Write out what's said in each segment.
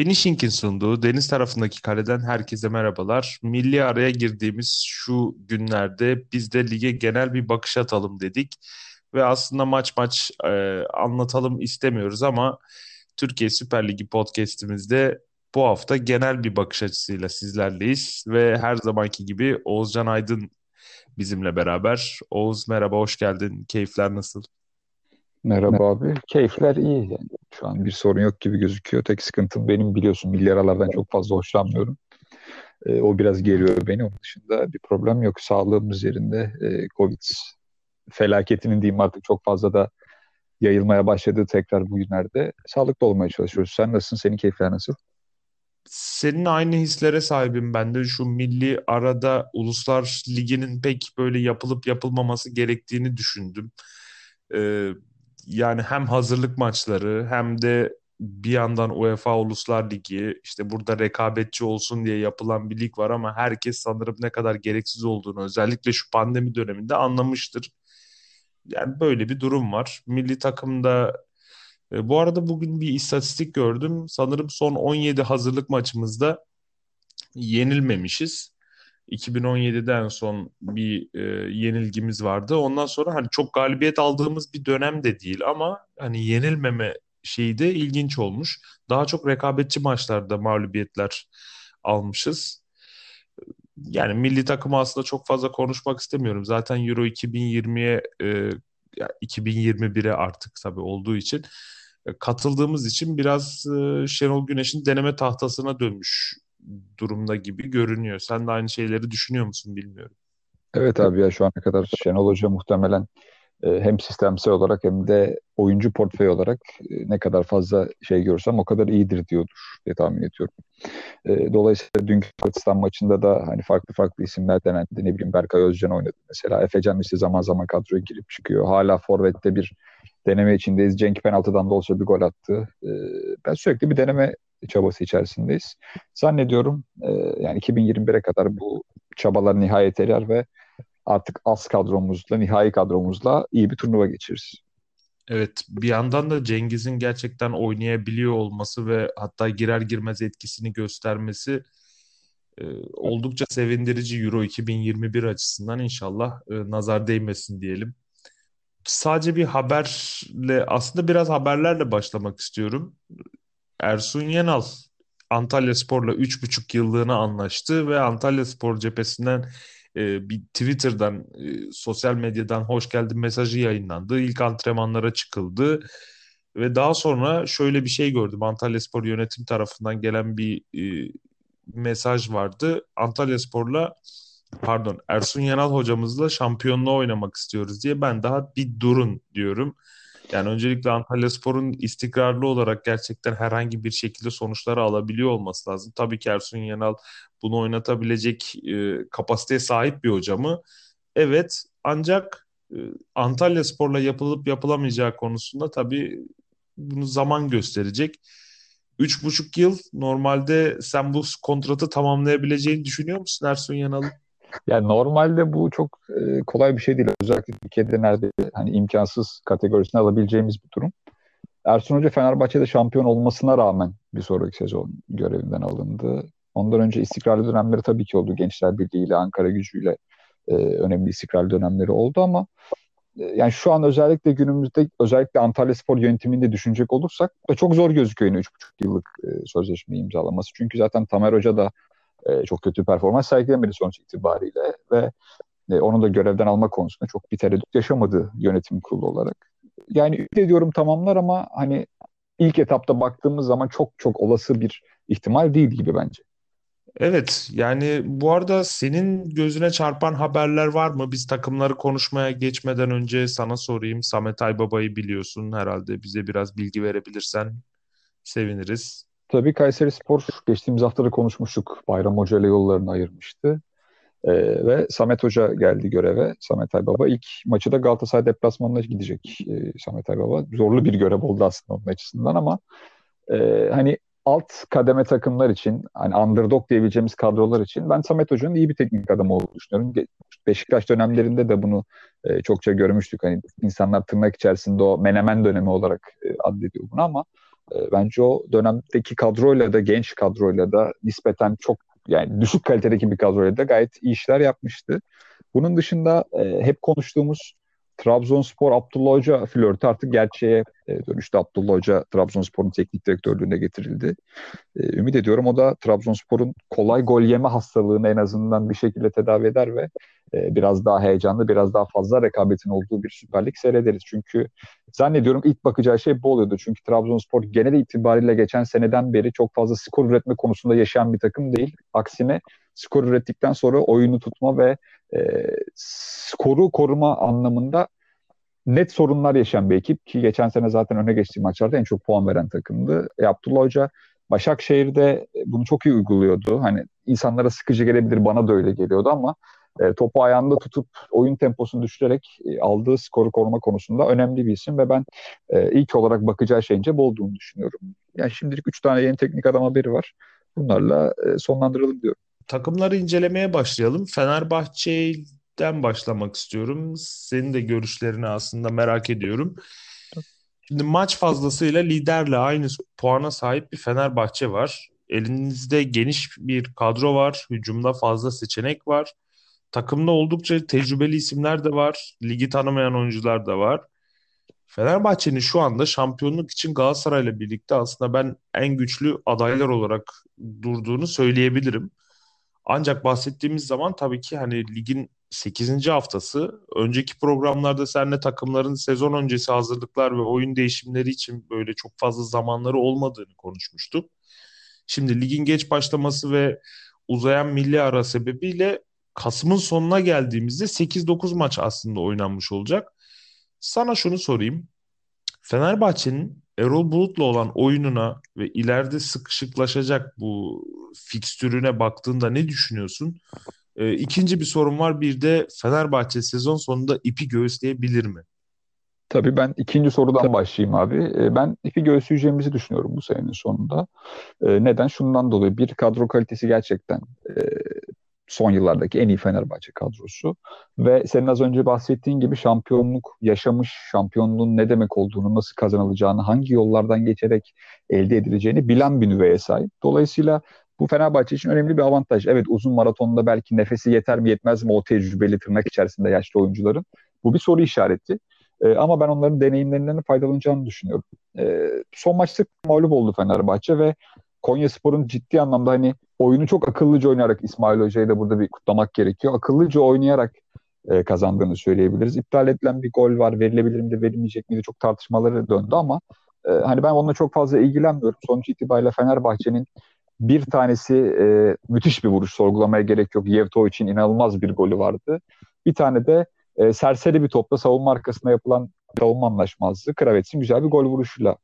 Finishing'in sunduğu deniz tarafındaki kaleden herkese merhabalar. Milli araya girdiğimiz şu günlerde biz de lige genel bir bakış atalım dedik. Ve aslında maç maç e, anlatalım istemiyoruz ama Türkiye Süper Ligi podcast'imizde bu hafta genel bir bakış açısıyla sizlerleyiz. Ve her zamanki gibi Oğuzcan Aydın bizimle beraber. Oğuz merhaba, hoş geldin. Keyifler nasıl? Merhaba abi. Keyifler iyi yani. Şu an bir sorun yok gibi gözüküyor. Tek sıkıntım benim biliyorsun milyaralardan çok fazla hoşlanmıyorum. E, o biraz geriyor beni. Onun dışında bir problem yok. Sağlığımız yerinde. E, Covid felaketinin diyeyim artık çok fazla da yayılmaya başladığı tekrar bugünlerde sağlıklı olmaya çalışıyoruz. Sen nasılsın? Senin keyifler nasıl? Senin aynı hislere sahibim ben de. Şu milli arada Uluslar Ligi'nin pek böyle yapılıp yapılmaması gerektiğini düşündüm. Ee, yani hem hazırlık maçları hem de bir yandan UEFA Uluslar Ligi işte burada rekabetçi olsun diye yapılan bir lig var ama herkes sanırım ne kadar gereksiz olduğunu özellikle şu pandemi döneminde anlamıştır. Yani böyle bir durum var. Milli takımda e, bu arada bugün bir istatistik gördüm. Sanırım son 17 hazırlık maçımızda yenilmemişiz. 2017'den son bir e, yenilgimiz vardı. Ondan sonra hani çok galibiyet aldığımız bir dönem de değil ama hani yenilmeme şeyi de ilginç olmuş. Daha çok rekabetçi maçlarda mağlubiyetler almışız. Yani milli takımı aslında çok fazla konuşmak istemiyorum. Zaten Euro 2020'ye e, 2021'e artık tabii olduğu için e, katıldığımız için biraz e, Şenol Güneş'in deneme tahtasına dönmüş durumda gibi görünüyor. Sen de aynı şeyleri düşünüyor musun bilmiyorum. Evet abi ya şu ana kadar Şenol Hoca muhtemelen e, hem sistemsel olarak hem de oyuncu portföy olarak e, ne kadar fazla şey görsem o kadar iyidir diyordur diye tahmin ediyorum. E, dolayısıyla dünkü Pakistan maçında da hani farklı farklı isimler denendi. Ne bileyim Berkay Özcan oynadı mesela. Efecan işte zaman zaman kadroya girip çıkıyor. Hala Forvet'te bir deneme içindeyiz. Cenk penaltıdan da olsa bir gol attı. Ben sürekli bir deneme çabası içerisindeyiz. Zannediyorum yani 2021'e kadar bu çabalar nihayet erer ve artık az kadromuzla, nihai kadromuzla iyi bir turnuva geçiririz. Evet, bir yandan da Cengiz'in gerçekten oynayabiliyor olması ve hatta girer girmez etkisini göstermesi e, oldukça sevindirici Euro 2021 açısından inşallah e, nazar değmesin diyelim. Sadece bir haberle aslında biraz haberlerle başlamak istiyorum. Ersun Yenal Antalya Spor'la 3,5 yıllığına anlaştı ve Antalya Spor cephesinden e, bir Twitter'dan, e, sosyal medyadan hoş geldin mesajı yayınlandı. İlk antrenmanlara çıkıldı. Ve daha sonra şöyle bir şey gördüm. Antalya Spor yönetim tarafından gelen bir e, mesaj vardı. Antalya Spor'la pardon Ersun Yanal hocamızla şampiyonluğa oynamak istiyoruz diye ben daha bir durun diyorum. Yani öncelikle Antalya Spor'un istikrarlı olarak gerçekten herhangi bir şekilde sonuçları alabiliyor olması lazım. Tabii ki Ersun Yanal bunu oynatabilecek e, kapasiteye sahip bir hoca mı? Evet ancak e, Antalya Spor'la yapılıp yapılamayacağı konusunda tabii bunu zaman gösterecek. Üç buçuk yıl normalde sen bu kontratı tamamlayabileceğini düşünüyor musun Ersun Yanal'ın? Yani normalde bu çok e, kolay bir şey değil. Özellikle Türkiye'de nerede hani imkansız kategorisine alabileceğimiz bir durum. Ersun Hoca Fenerbahçe'de şampiyon olmasına rağmen bir sonraki sezon görevinden alındı. Ondan önce istikrarlı dönemleri tabii ki oldu. Gençler Birliği ile Ankara gücüyle e, önemli istikrarlı dönemleri oldu ama e, yani şu an özellikle günümüzde özellikle Antalya Spor yönetiminde düşünecek olursak çok zor gözüküyor yine 3,5 yıllık e, sözleşme imzalaması. Çünkü zaten Tamer Hoca da e, çok kötü performans sergilemedi sonuç itibariyle ve e, onu da görevden alma konusunda çok bir tereddüt yaşamadı yönetim kurulu olarak. Yani ümit ediyorum tamamlar ama hani ilk etapta baktığımız zaman çok çok olası bir ihtimal değil gibi bence. Evet yani bu arada senin gözüne çarpan haberler var mı? Biz takımları konuşmaya geçmeden önce sana sorayım. Samet Aybaba'yı biliyorsun herhalde bize biraz bilgi verebilirsen seviniriz. Tabii Kayseri Spor geçtiğimiz haftada konuşmuştuk. Bayram Hoca ile yollarını ayırmıştı. Ee, ve Samet Hoca geldi göreve. Samet Aybaba ilk maçı da Galatasaray deplasmanına gidecek ee, Samet Aybaba. Zorlu bir görev oldu aslında onun açısından ama e, hani alt kademe takımlar için hani underdog diyebileceğimiz kadrolar için ben Samet Hoca'nın iyi bir teknik adam olduğunu düşünüyorum. Beşiktaş dönemlerinde de bunu e, çokça görmüştük. Hani insanlar tırnak içerisinde o menemen dönemi olarak e, addediyor bunu ama E, bence o dönemdeki kadroyla da genç kadroyla da nispeten çok yani düşük kalitedeki bir kadroyla da gayet iyi işler yapmıştı. Bunun dışında e, hep konuştuğumuz Trabzonspor Abdullah Hoca flörtü artık gerçeğe e, dönüştü. Abdullah Hoca Trabzonspor'un teknik direktörlüğüne getirildi. E, ümit ediyorum o da Trabzonspor'un kolay gol yeme hastalığını en azından bir şekilde tedavi eder ve e, biraz daha heyecanlı, biraz daha fazla rekabetin olduğu bir Süper Lig seyrederiz. Çünkü zannediyorum ilk bakacağı şey bu oluyordu. Çünkü Trabzonspor genel itibariyle geçen seneden beri çok fazla skor üretme konusunda yaşayan bir takım değil. Aksine skor ürettikten sonra oyunu tutma ve e, skoru koruma anlamında net sorunlar yaşayan bir ekip ki geçen sene zaten öne geçtiği maçlarda en çok puan veren takımdı. E, Abdullah Hoca Başakşehir'de bunu çok iyi uyguluyordu. Hani insanlara sıkıcı gelebilir bana da öyle geliyordu ama e, topu ayağında tutup oyun temposunu düşürerek e, aldığı skoru koruma konusunda önemli bir isim ve ben e, ilk olarak bakacağı şeyince bu olduğunu düşünüyorum. Yani şimdilik 3 tane yeni teknik adam haberi var. Bunlarla e, sonlandıralım diyorum. Takımları incelemeye başlayalım. Fenerbahçe'den başlamak istiyorum. Senin de görüşlerini aslında merak ediyorum. Şimdi maç fazlasıyla liderle aynı puana sahip bir Fenerbahçe var. Elinizde geniş bir kadro var. Hücumda fazla seçenek var. Takımda oldukça tecrübeli isimler de var. Ligi tanımayan oyuncular da var. Fenerbahçe'nin şu anda şampiyonluk için Galatasaray'la birlikte aslında ben en güçlü adaylar olarak durduğunu söyleyebilirim. Ancak bahsettiğimiz zaman tabii ki hani ligin 8. haftası. Önceki programlarda seninle takımların sezon öncesi hazırlıklar ve oyun değişimleri için böyle çok fazla zamanları olmadığını konuşmuştuk. Şimdi ligin geç başlaması ve uzayan milli ara sebebiyle Kasım'ın sonuna geldiğimizde 8-9 maç aslında oynanmış olacak. Sana şunu sorayım. Fenerbahçe'nin Erol Bulut'la olan oyununa ve ileride sıkışıklaşacak bu fikstürüne baktığında ne düşünüyorsun? Ee, ikinci bir sorun var. Bir de Fenerbahçe sezon sonunda ipi göğüsleyebilir mi? Tabii ben ikinci sorudan Tabii. başlayayım abi. Ee, ben ipi göğüsleyeceğimizi düşünüyorum bu senenin sonunda. Ee, neden? Şundan dolayı bir kadro kalitesi gerçekten e, son yıllardaki en iyi Fenerbahçe kadrosu. Ve senin az önce bahsettiğin gibi şampiyonluk yaşamış, şampiyonluğun ne demek olduğunu, nasıl kazanılacağını, hangi yollardan geçerek elde edileceğini bilen bir nüveye sahip. Dolayısıyla bu Fenerbahçe için önemli bir avantaj. Evet uzun maratonda belki nefesi yeter mi yetmez mi o tecrübeli tırnak içerisinde yaşlı oyuncuların. Bu bir soru işareti. E, ama ben onların deneyimlerinden faydalanacağını düşünüyorum. E, son maçta mağlup oldu Fenerbahçe ve Konya Spor'un ciddi anlamda hani oyunu çok akıllıca oynayarak İsmail Hoca'yı da burada bir kutlamak gerekiyor. Akıllıca oynayarak e, kazandığını söyleyebiliriz. İptal edilen bir gol var. Verilebilir mi de verilmeyecek miydi çok tartışmaları döndü ama e, hani ben onunla çok fazla ilgilenmiyorum. Sonuç itibariyle Fenerbahçe'nin bir tanesi e, müthiş bir vuruş sorgulamaya gerek yok. Yevto için inanılmaz bir golü vardı. Bir tane de e, serseri bir topla savunma arkasında yapılan savunma anlaşmazlığı. Kravets'in güzel bir gol vuruşuyla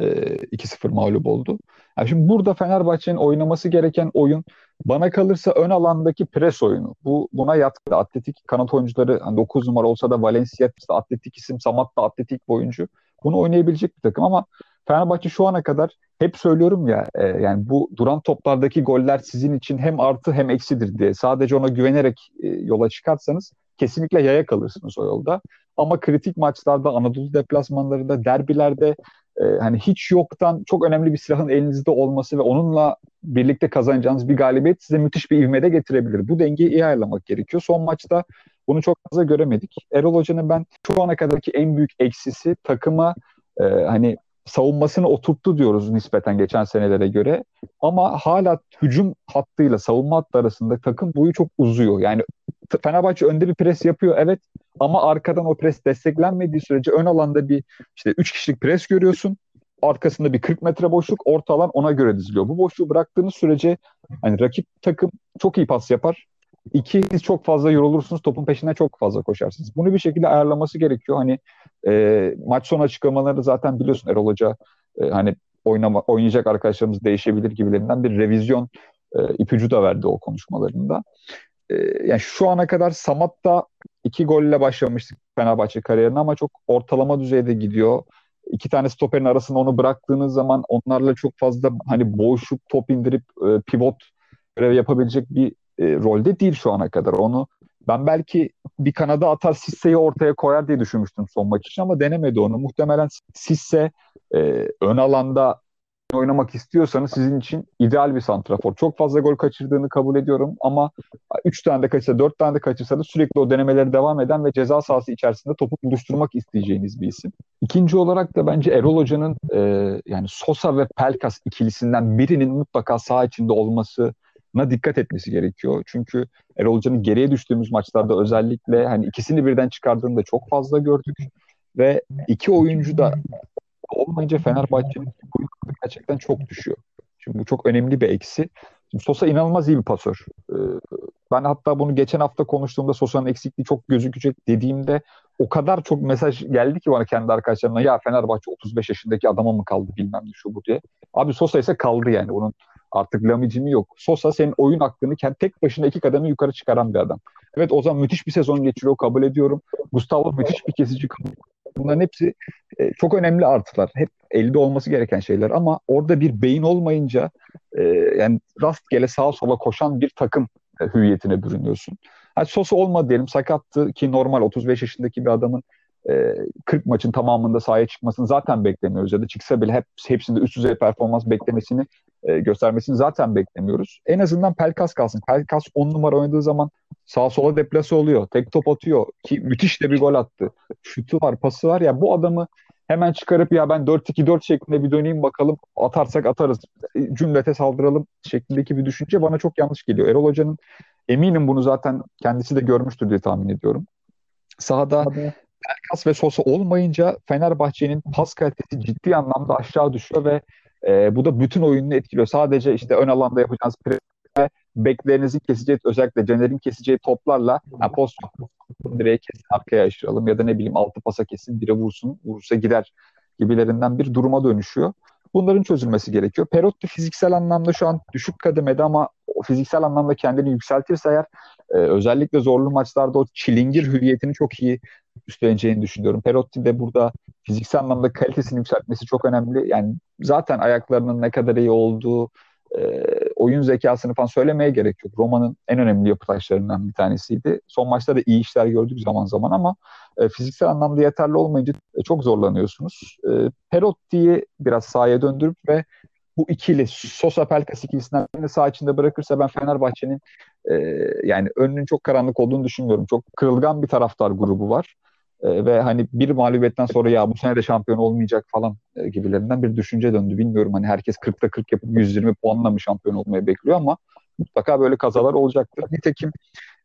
e, 2-0 mağlup oldu. Yani şimdi burada Fenerbahçe'nin oynaması gereken oyun bana kalırsa ön alandaki pres oyunu. Bu buna yatkın. Atletik kanat oyuncuları hani 9 numara olsa da Valencia atletik isim, Samat da atletik bir oyuncu. Bunu oynayabilecek bir takım ama Fenerbahçe şu ana kadar hep söylüyorum ya e, yani bu duran toplardaki goller sizin için hem artı hem eksidir diye. Sadece ona güvenerek e, yola çıkarsanız kesinlikle yaya kalırsınız o yolda. Ama kritik maçlarda, Anadolu deplasmanlarında, derbilerde e, hani hiç yoktan çok önemli bir silahın elinizde olması ve onunla birlikte kazanacağınız bir galibiyet size müthiş bir ivmede getirebilir. Bu dengeyi iyi ayarlamak gerekiyor. Son maçta bunu çok fazla göremedik. Erol Hoca'nın ben şu ana kadarki en büyük eksisi takıma e, hani savunmasını oturttu diyoruz nispeten geçen senelere göre. Ama hala hücum hattıyla savunma hattı arasında takım boyu çok uzuyor. Yani Fenerbahçe önde bir pres yapıyor evet ama arkadan o pres desteklenmediği sürece ön alanda bir işte 3 kişilik pres görüyorsun. Arkasında bir 40 metre boşluk, orta alan ona göre diziliyor. Bu boşluğu bıraktığınız sürece hani rakip takım çok iyi pas yapar. İki, çok fazla yorulursunuz, topun peşinden çok fazla koşarsınız. Bunu bir şekilde ayarlaması gerekiyor. Hani e, maç sonu açıklamaları zaten biliyorsun Erol Hoca e, hani oynama, oynayacak arkadaşlarımız değişebilir gibilerinden bir revizyon e, ipucu da verdi o konuşmalarında. E, yani şu ana kadar Samat'ta iki golle başlamıştık Fenerbahçe kariyerine ama çok ortalama düzeyde gidiyor. İki tane stoperin arasında onu bıraktığınız zaman onlarla çok fazla hani boğuşup top indirip e, pivot görev yapabilecek bir e, rolde değil şu ana kadar. Onu ben belki bir kanada atar Sisse'yi ortaya koyar diye düşünmüştüm son maç için ama denemedi onu. Muhtemelen Sisse e, ön alanda oynamak istiyorsanız sizin için ideal bir santrafor. Çok fazla gol kaçırdığını kabul ediyorum ama 3 tane de kaçırsa 4 tane de kaçırsa da sürekli o denemeleri devam eden ve ceza sahası içerisinde topu buluşturmak isteyeceğiniz bir isim. İkinci olarak da bence Erol Hoca'nın e, yani Sosa ve Pelkas ikilisinden birinin mutlaka sağ içinde olması na dikkat etmesi gerekiyor. Çünkü Erol Hoca'nın geriye düştüğümüz maçlarda özellikle hani ikisini birden çıkardığında çok fazla gördük ve iki oyuncu da olmayınca Fenerbahçe'nin gerçekten çok düşüyor. Şimdi bu çok önemli bir eksi. Şimdi Sosa inanılmaz iyi bir pasör. Ee, ben hatta bunu geçen hafta konuştuğumda Sosa'nın eksikliği çok gözükecek dediğimde o kadar çok mesaj geldi ki bana kendi arkadaşlarımla ya Fenerbahçe 35 yaşındaki adama mı kaldı bilmem ne şu bu diye. Abi Sosa ise kaldı yani. Onun artık lamicimi yok. Sosa senin oyun hakkını tek başına iki kademe yukarı çıkaran bir adam. Evet Ozan müthiş bir sezon geçiriyor kabul ediyorum. Gustavo müthiş bir kesici Bunların hepsi e, çok önemli artılar. Hep elde olması gereken şeyler ama orada bir beyin olmayınca e, yani rastgele sağa sola koşan bir takım e, hüviyetine bürünüyorsun. Hadi Sosa olmadı diyelim sakattı ki normal 35 yaşındaki bir adamın e, 40 maçın tamamında sahaya çıkmasını zaten beklemiyoruz ya da çıksa bile hep hepsinde üst düzey performans beklemesini e, göstermesini zaten beklemiyoruz. En azından Pelkas kalsın. Pelkas 10 numara oynadığı zaman sağa sola deplase oluyor. Tek top atıyor ki müthiş de bir gol attı. Şutu var, pası var ya bu adamı hemen çıkarıp ya ben 4-2-4 şeklinde bir döneyim bakalım atarsak atarız cümlete saldıralım şeklindeki bir düşünce bana çok yanlış geliyor. Erol Hoca'nın eminim bunu zaten kendisi de görmüştür diye tahmin ediyorum. Sahada Pelkas ve Sosa olmayınca Fenerbahçe'nin pas kalitesi ciddi anlamda aşağı düşüyor ve e, bu da bütün oyununu etkiliyor. Sadece işte ön alanda yapacağınız ve beklerinizin keseceği özellikle Caner'in keseceği toplarla yani post direğe kesin arkaya aşıralım ya da ne bileyim altı pasa kesin bire vursun vurursa gider gibilerinden bir duruma dönüşüyor. Bunların çözülmesi gerekiyor. Perotti fiziksel anlamda şu an düşük kademede ama fiziksel anlamda kendini yükseltirse eğer e, özellikle zorlu maçlarda o çilingir hüviyetini çok iyi üstleneceğini düşünüyorum. Perotti de burada fiziksel anlamda kalitesini yükseltmesi çok önemli. Yani zaten ayaklarının ne kadar iyi olduğu, e, oyun zekasını falan söylemeye gerek yok. Roma'nın en önemli yapı taşlarından bir tanesiydi. Son maçta da iyi işler gördük zaman zaman ama e, fiziksel anlamda yeterli olmayınca e, çok zorlanıyorsunuz. Perotti'yi biraz sahaya döndürüp ve bu ikili Sosa Pelkas ikilisinden de sağ içinde bırakırsa ben Fenerbahçe'nin e, yani önünün çok karanlık olduğunu düşünmüyorum. Çok kırılgan bir taraftar grubu var. E, ve hani bir mağlubiyetten sonra ya bu sene de şampiyon olmayacak falan e, gibilerinden bir düşünce döndü. Bilmiyorum hani herkes 40'ta 40 yapıp 120 puanla mı şampiyon olmayı bekliyor ama mutlaka böyle kazalar olacaktır. Nitekim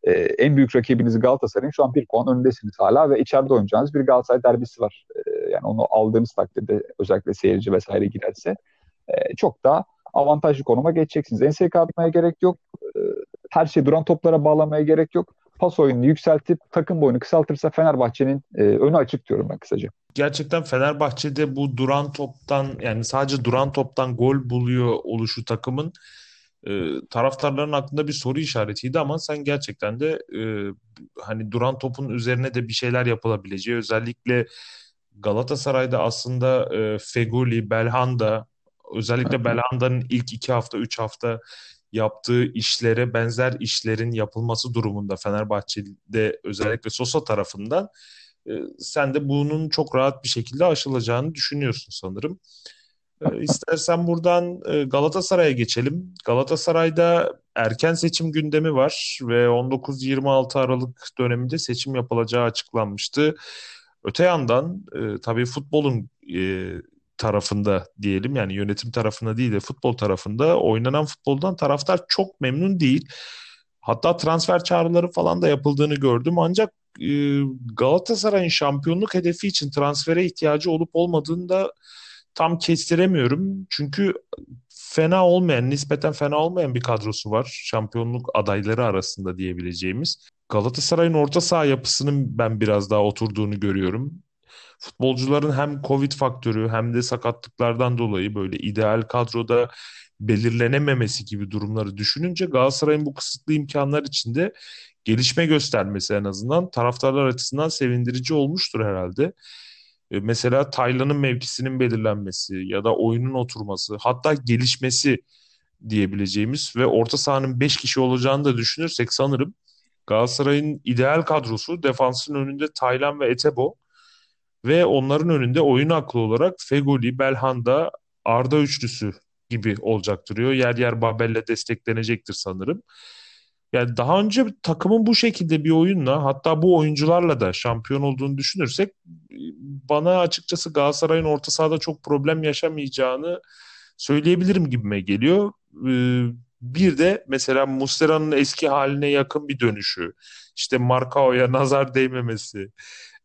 e, en büyük rakibiniz Galatasaray'ın şu an bir puan önündesiniz hala ve içeride oynayacağınız bir Galatasaray derbisi var. E, yani onu aldığınız takdirde özellikle seyirci vesaire girerse e, çok daha avantajlı konuma geçeceksiniz. NSK atmaya gerek yok. E, her şey duran toplara bağlamaya gerek yok. Pas oyununu yükseltip takım boyunu kısaltırsa Fenerbahçe'nin e, önü açık diyorum ben kısaca. Gerçekten Fenerbahçe'de bu duran toptan yani sadece duran toptan gol buluyor oluşu takımın e, taraftarların aklında bir soru işaretiydi ama sen gerçekten de e, hani duran topun üzerine de bir şeyler yapılabileceği özellikle Galatasaray'da aslında e, Feguli, Belhanda özellikle Belhanda'nın ilk iki hafta, üç hafta yaptığı işlere benzer işlerin yapılması durumunda Fenerbahçe'de özellikle Sosa tarafından e, sen de bunun çok rahat bir şekilde aşılacağını düşünüyorsun sanırım. E, istersen buradan e, Galatasaray'a geçelim. Galatasaray'da erken seçim gündemi var ve 19-26 Aralık döneminde seçim yapılacağı açıklanmıştı. Öte yandan e, tabii futbolun e, tarafında diyelim yani yönetim tarafında değil de futbol tarafında oynanan futboldan taraftar çok memnun değil. Hatta transfer çağrıları falan da yapıldığını gördüm ancak e, Galatasaray'ın şampiyonluk hedefi için transfere ihtiyacı olup olmadığını da tam kestiremiyorum. Çünkü fena olmayan, nispeten fena olmayan bir kadrosu var. Şampiyonluk adayları arasında diyebileceğimiz. Galatasaray'ın orta saha yapısının ben biraz daha oturduğunu görüyorum futbolcuların hem Covid faktörü hem de sakatlıklardan dolayı böyle ideal kadroda belirlenememesi gibi durumları düşününce Galatasaray'ın bu kısıtlı imkanlar içinde gelişme göstermesi en azından taraftarlar açısından sevindirici olmuştur herhalde. E, mesela Taylan'ın mevkisinin belirlenmesi ya da oyunun oturması hatta gelişmesi diyebileceğimiz ve orta sahanın 5 kişi olacağını da düşünürsek sanırım Galatasaray'ın ideal kadrosu defansın önünde Taylan ve Etebo ve onların önünde oyun aklı olarak Fegoli, Belhanda, Arda üçlüsü gibi olacak duruyor. Yer yer Babel'le desteklenecektir sanırım. Yani daha önce takımın bu şekilde bir oyunla hatta bu oyuncularla da şampiyon olduğunu düşünürsek bana açıkçası Galatasaray'ın orta sahada çok problem yaşamayacağını söyleyebilirim gibime geliyor. Ee, bir de mesela Muslera'nın eski haline yakın bir dönüşü, işte Marcao'ya nazar değmemesi,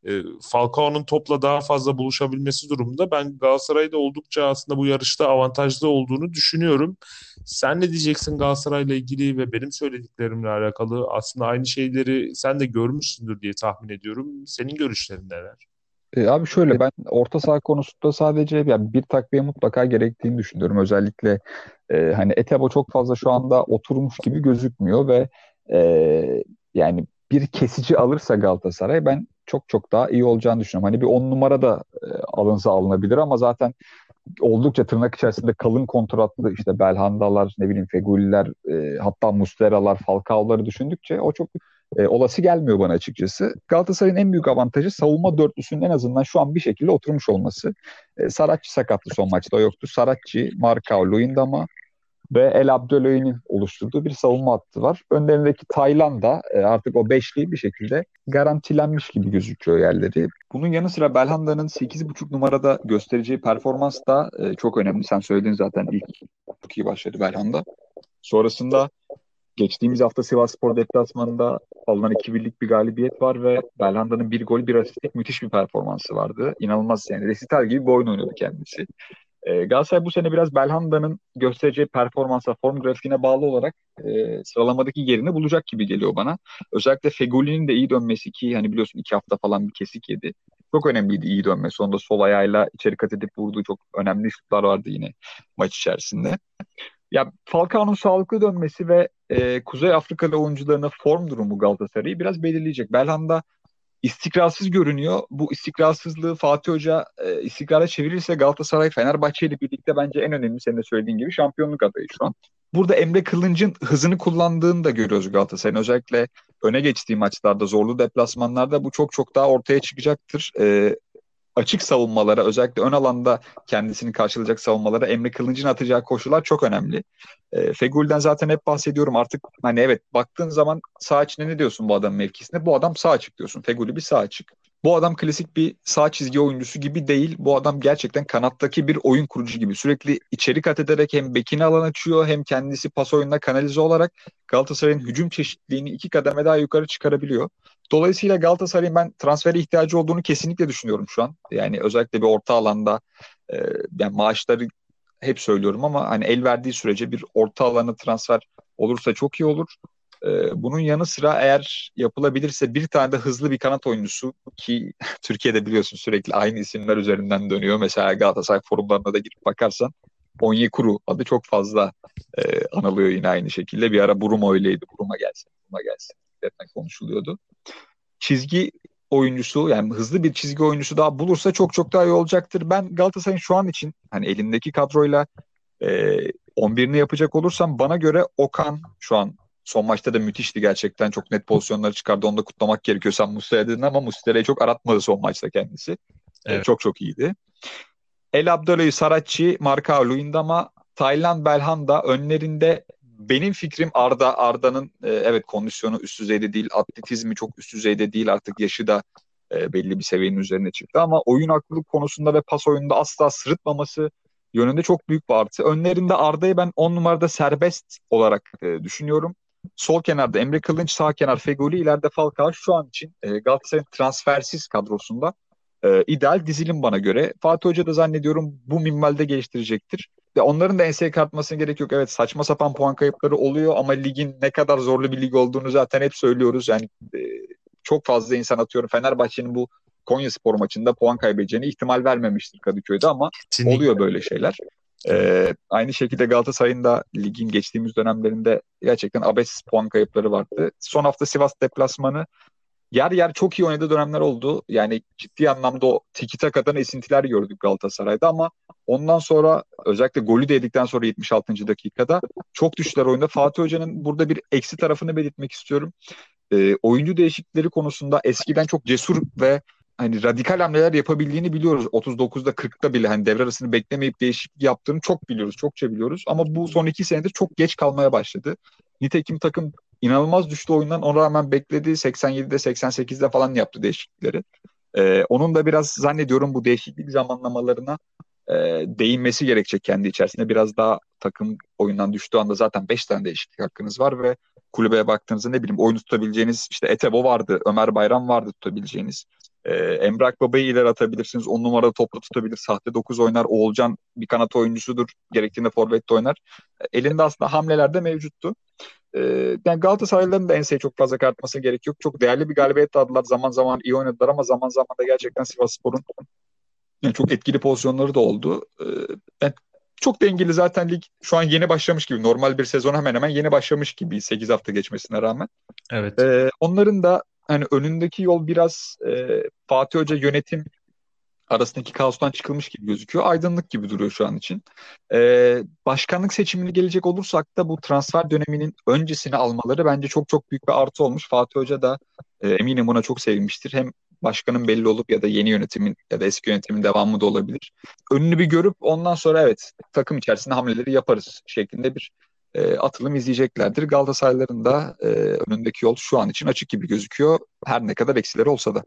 e, Falcao'nun topla daha fazla buluşabilmesi durumunda ben Galatasaray'da oldukça aslında bu yarışta avantajlı olduğunu düşünüyorum. Sen ne diyeceksin Galatasaray'la ilgili ve benim söylediklerimle alakalı? Aslında aynı şeyleri sen de görmüşsündür diye tahmin ediyorum. Senin görüşlerin neler? E, abi şöyle ben orta saha konusunda sadece yani bir takviye mutlaka gerektiğini düşünüyorum. Özellikle e, hani Etebo çok fazla şu anda oturmuş gibi gözükmüyor ve e, yani bir kesici alırsa Galatasaray ben çok çok daha iyi olacağını düşünüyorum. Hani bir on numara da e, alınsa alınabilir ama zaten oldukça tırnak içerisinde kalın kontratlı işte Belhandalar, ne bileyim Feguliler, e, hatta Musleralar, Falcao'ları düşündükçe o çok e, olası gelmiyor bana açıkçası. Galatasaray'ın en büyük avantajı savunma dörtlüsünün en azından şu an bir şekilde oturmuş olması. E, Saratçı sakatlı son maçta o yoktu. Saratçı, Markao, Luyendama ve El Abdülöy'ün oluşturduğu bir savunma hattı var. Önlerindeki Tayland da e, artık o beşliği bir şekilde garantilenmiş gibi gözüküyor yerleri. Bunun yanı sıra Belhanda'nın 8.5 numarada göstereceği performans da e, çok önemli. Sen söyledin zaten ilk çok iyi başladı Belhanda. Sonrasında geçtiğimiz hafta Sivas Spor deplasmanında alınan 2-1'lik bir galibiyet var ve Belhanda'nın bir gol bir asistlik müthiş bir performansı vardı. İnanılmaz yani resital gibi bir oyun oynadı kendisi. E, Galatasaray bu sene biraz Belhanda'nın göstereceği performansa, form grafiğine bağlı olarak e, sıralamadaki yerini bulacak gibi geliyor bana. Özellikle Fegoli'nin de iyi dönmesi ki hani biliyorsun iki hafta falan bir kesik yedi. Çok önemliydi iyi dönmesi. Onda sol ayağıyla içeri kat edip vurduğu çok önemli şutlar vardı yine maç içerisinde. Ya Falcao'nun sağlıklı dönmesi ve e, Kuzey Afrikalı oyuncularına form durumu Galatasaray'ı biraz belirleyecek. Belhanda istikrarsız görünüyor. Bu istikrarsızlığı Fatih Hoca e, istikrara çevirirse Galatasaray Fenerbahçe ile birlikte bence en önemli senin de söylediğin gibi şampiyonluk adayı şu an. Burada Emre Kılınç'ın hızını kullandığını da görüyoruz Galatasaray'ın. Özellikle öne geçtiği maçlarda, zorlu deplasmanlarda bu çok çok daha ortaya çıkacaktır. E, açık savunmalara özellikle ön alanda kendisini karşılayacak savunmalara Emre Kılıncı'nın atacağı koşular çok önemli. E, Fegül'den zaten hep bahsediyorum artık hani evet baktığın zaman sağ içine ne diyorsun bu adamın mevkisinde? Bu adam sağ açık diyorsun. Fegül'ü bir sağ açık. Bu adam klasik bir sağ çizgi oyuncusu gibi değil. Bu adam gerçekten kanattaki bir oyun kurucu gibi. Sürekli içeri kat ederek hem bekini alan açıyor hem kendisi pas oyununa kanalize olarak Galatasaray'ın hücum çeşitliliğini iki kademe daha yukarı çıkarabiliyor. Dolayısıyla Galatasaray'ın ben transfere ihtiyacı olduğunu kesinlikle düşünüyorum şu an. Yani özellikle bir orta alanda e, yani maaşları hep söylüyorum ama hani el verdiği sürece bir orta alana transfer olursa çok iyi olur. E, bunun yanı sıra eğer yapılabilirse bir tane de hızlı bir kanat oyuncusu ki Türkiye'de biliyorsun sürekli aynı isimler üzerinden dönüyor. Mesela Galatasaray forumlarına da girip bakarsan Onyekuru adı çok fazla e, anılıyor yine aynı şekilde. Bir ara Buruma öyleydi. Buruma gelsin, Buruma gelsin konuşuluyordu çizgi oyuncusu yani hızlı bir çizgi oyuncusu daha bulursa çok çok daha iyi olacaktır. Ben Galatasaray'ın şu an için hani elimdeki kadroyla e, 11'ini yapacak olursam bana göre Okan şu an son maçta da müthişti gerçekten. Çok net pozisyonları çıkardı. Onu da kutlamak gerekiyor. Sen Muslera dedin ama Muslera'yı çok aratmadı son maçta kendisi. E, evet. E, çok çok iyiydi. El Abdülay Saratçı, Marka Luyendama, Taylan Belhanda önlerinde benim fikrim Arda. Arda'nın e, evet kondisyonu üst düzeyde değil, atletizmi çok üst düzeyde değil. Artık yaşı da e, belli bir seviyenin üzerine çıktı ama oyun aklılık konusunda ve pas oyununda asla sırıtmaması yönünde çok büyük bir artı. Önlerinde Arda'yı ben 10 numarada serbest olarak e, düşünüyorum. Sol kenarda Emre Kılınç, sağ kenar Fegoli, ileride Falcao şu an için e, Galatasaray'ın transfersiz kadrosunda ideal dizilim bana göre. Fatih Hoca da zannediyorum bu minvalde geliştirecektir. Ve onların da enseye katmasına gerek yok. Evet saçma sapan puan kayıpları oluyor ama ligin ne kadar zorlu bir lig olduğunu zaten hep söylüyoruz. Yani e, çok fazla insan atıyorum. Fenerbahçe'nin bu Konya Spor maçında puan kaybedeceğini ihtimal vermemiştir Kadıköy'de ama Kesinlikle. oluyor böyle şeyler. Ee, aynı şekilde Galatasaray'ın da ligin geçtiğimiz dönemlerinde gerçekten abes puan kayıpları vardı. Son hafta Sivas deplasmanı yer yer çok iyi oynadığı dönemler oldu. Yani ciddi anlamda o tiki takadan esintiler gördük Galatasaray'da ama ondan sonra özellikle golü de sonra 76. dakikada çok düştüler oyunda. Fatih Hoca'nın burada bir eksi tarafını belirtmek istiyorum. E, oyuncu değişiklikleri konusunda eskiden çok cesur ve hani radikal hamleler yapabildiğini biliyoruz. 39'da 40'ta bile hani devre arasını beklemeyip değişiklik yaptığını çok biliyoruz. Çokça biliyoruz. Ama bu son iki senedir çok geç kalmaya başladı. Nitekim takım inanılmaz düştü oyundan. Ona rağmen bekledi. 87'de 88'de falan yaptı değişiklikleri. Ee, onun da biraz zannediyorum bu değişiklik zamanlamalarına e, değinmesi gerekecek kendi içerisinde. Biraz daha takım oyundan düştüğü anda zaten 5 tane değişiklik hakkınız var ve kulübeye baktığınızda ne bileyim oyunu tutabileceğiniz işte Etebo vardı, Ömer Bayram vardı tutabileceğiniz. Ee, Emrak Baba'yı ileri atabilirsiniz. 10 numarada topla tutabilir. Sahte 9 oynar. Oğulcan bir kanat oyuncusudur. Gerektiğinde forvette oynar. Elinde aslında hamleler de mevcuttu. Ee, yani Galatasaraylıların da enseye çok fazla kartması gerek yok. Çok değerli bir galibiyet aldılar. Zaman zaman iyi oynadılar ama zaman zaman da gerçekten Sivasspor'un yani çok etkili pozisyonları da oldu. Ee, yani çok dengeli zaten lig şu an yeni başlamış gibi. Normal bir sezon hemen hemen yeni başlamış gibi 8 hafta geçmesine rağmen. Evet. Ee, onların da hani önündeki yol biraz e, Fatih Hoca yönetim arasındaki kaostan çıkılmış gibi gözüküyor. Aydınlık gibi duruyor şu an için. Ee, başkanlık seçimini gelecek olursak da bu transfer döneminin öncesini almaları bence çok çok büyük bir artı olmuş. Fatih Hoca da e, eminim buna çok sevinmiştir. Hem başkanın belli olup ya da yeni yönetimin ya da eski yönetimin devamı da olabilir. Önünü bir görüp ondan sonra evet takım içerisinde hamleleri yaparız şeklinde bir e, atılım izleyeceklerdir. Galatasarayların da e, önündeki yol şu an için açık gibi gözüküyor. Her ne kadar eksileri olsa da.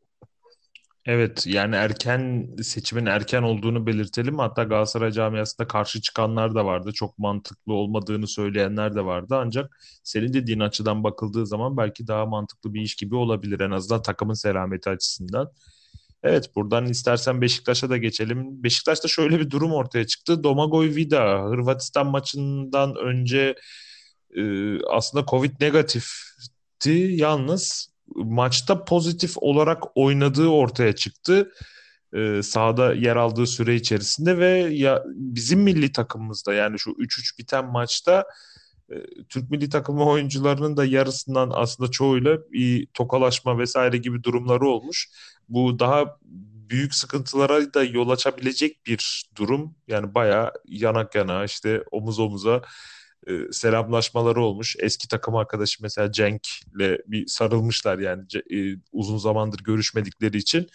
Evet yani erken seçimin erken olduğunu belirtelim. Hatta Galatasaray camiasında karşı çıkanlar da vardı. Çok mantıklı olmadığını söyleyenler de vardı. Ancak senin dediğin açıdan bakıldığı zaman belki daha mantıklı bir iş gibi olabilir. En azından takımın selameti açısından. Evet buradan istersen Beşiktaş'a da geçelim. Beşiktaş'ta şöyle bir durum ortaya çıktı. Domagoj Vida Hırvatistan maçından önce e, aslında Covid negatifti. Yalnız maçta pozitif olarak oynadığı ortaya çıktı. E, sahada yer aldığı süre içerisinde ve ya bizim milli takımımızda yani şu 3-3 biten maçta e, Türk milli takımı oyuncularının da yarısından aslında çoğuyla bir tokalaşma vesaire gibi durumları olmuş. Bu daha büyük sıkıntılara da yol açabilecek bir durum. Yani bayağı yanak yana işte omuz omuza e, selamlaşmaları olmuş. Eski takım arkadaşı mesela Cenk'le bir sarılmışlar yani e, uzun zamandır görüşmedikleri için.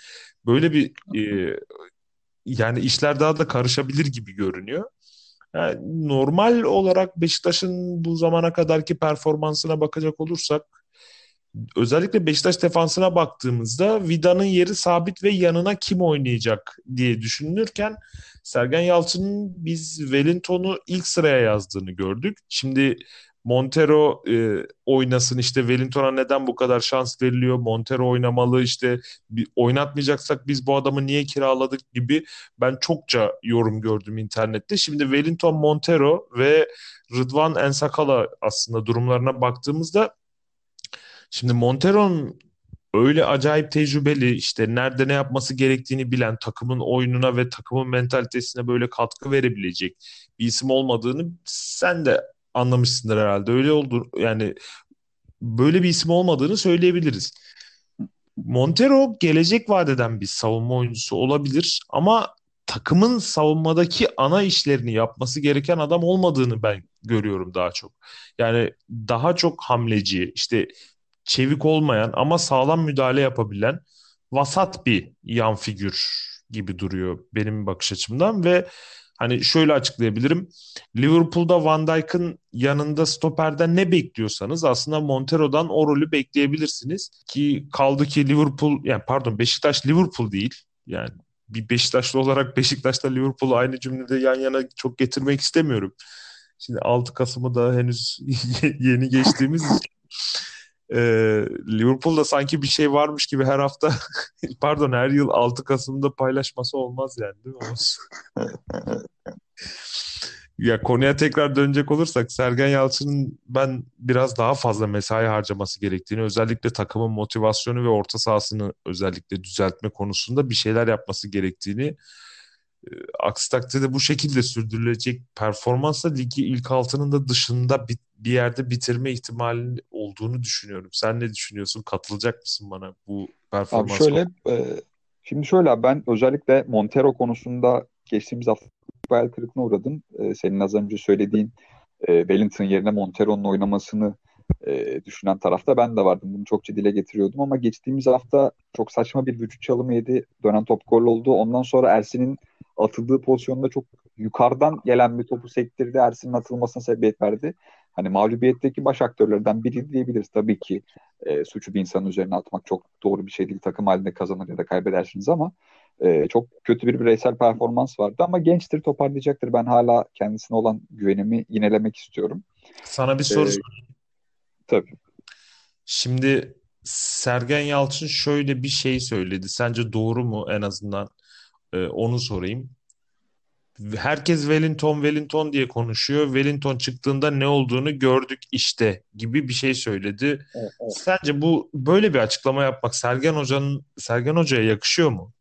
Böyle bir e, yani işler daha da karışabilir gibi görünüyor. Yani normal olarak Beşiktaş'ın bu zamana kadarki performansına bakacak olursak özellikle Beşiktaş defansına baktığımızda Vida'nın yeri sabit ve yanına kim oynayacak diye düşünülürken Sergen Yalçın'ın biz Wellington'u ilk sıraya yazdığını gördük. Şimdi Montero e, oynasın işte Wellington'a neden bu kadar şans veriliyor? Montero oynamalı işte bir, oynatmayacaksak biz bu adamı niye kiraladık gibi ben çokça yorum gördüm internette. Şimdi Wellington Montero ve Rıdvan Ensakala aslında durumlarına baktığımızda Şimdi Montero'nun öyle acayip tecrübeli işte nerede ne yapması gerektiğini bilen takımın oyununa ve takımın mentalitesine böyle katkı verebilecek bir isim olmadığını sen de anlamışsındır herhalde. Öyle oldu yani böyle bir isim olmadığını söyleyebiliriz. Montero gelecek vadeden bir savunma oyuncusu olabilir ama takımın savunmadaki ana işlerini yapması gereken adam olmadığını ben görüyorum daha çok. Yani daha çok hamleci, işte çevik olmayan ama sağlam müdahale yapabilen vasat bir yan figür gibi duruyor benim bakış açımdan ve hani şöyle açıklayabilirim. Liverpool'da Van Dijk'ın yanında stoperden ne bekliyorsanız aslında Montero'dan o rolü bekleyebilirsiniz ki kaldı ki Liverpool yani pardon Beşiktaş Liverpool değil. Yani bir Beşiktaşlı olarak Beşiktaş'ta Liverpool'u aynı cümlede yan yana çok getirmek istemiyorum. Şimdi 6 Kasım'ı da henüz yeni geçtiğimiz için e, Liverpool'da sanki bir şey varmış gibi her hafta pardon her yıl 6 Kasım'da paylaşması olmaz yani değil mi? ya konuya tekrar dönecek olursak Sergen Yalçın'ın ben biraz daha fazla mesai harcaması gerektiğini özellikle takımın motivasyonu ve orta sahasını özellikle düzeltme konusunda bir şeyler yapması gerektiğini e, aksi takdirde bu şekilde sürdürülecek performansla ligi ilk altının da dışında bir, bir yerde bitirme ihtimali olduğunu düşünüyorum. Sen ne düşünüyorsun? Katılacak mısın bana bu performans? Abi şöyle e, şimdi şöyle ben özellikle Montero konusunda geçtiğimiz hafta hayal kırıklığına uğradım. E, senin az önce söylediğin e, Wellington yerine Montero'nun oynamasını e, düşünen tarafta ben de vardım. Bunu çokça dile getiriyordum ama geçtiğimiz hafta çok saçma bir vücut çalımı yedi. Dönen top gol oldu. Ondan sonra Ersin'in atıldığı pozisyonda çok yukarıdan gelen bir topu sektirdi. Ersin'in atılmasına sebebiyet verdi. Hani mağlubiyetteki baş aktörlerden biri diyebiliriz. Tabii ki e, suçu bir insanın üzerine atmak çok doğru bir şey değil. Takım halinde kazanır ya da kaybedersiniz ama e, çok kötü bir bireysel performans vardı. Ama gençtir, toparlayacaktır. Ben hala kendisine olan güvenimi yinelemek istiyorum. Sana bir soru ee, sorayım. Tabii. Şimdi Sergen Yalçın şöyle bir şey söyledi. Sence doğru mu en azından e, onu sorayım. Herkes Wellington Wellington diye konuşuyor. Wellington çıktığında ne olduğunu gördük işte gibi bir şey söyledi. Evet, evet. Sence bu böyle bir açıklama yapmak Sergen Hoca'nın Sergen Hoca'ya yakışıyor mu?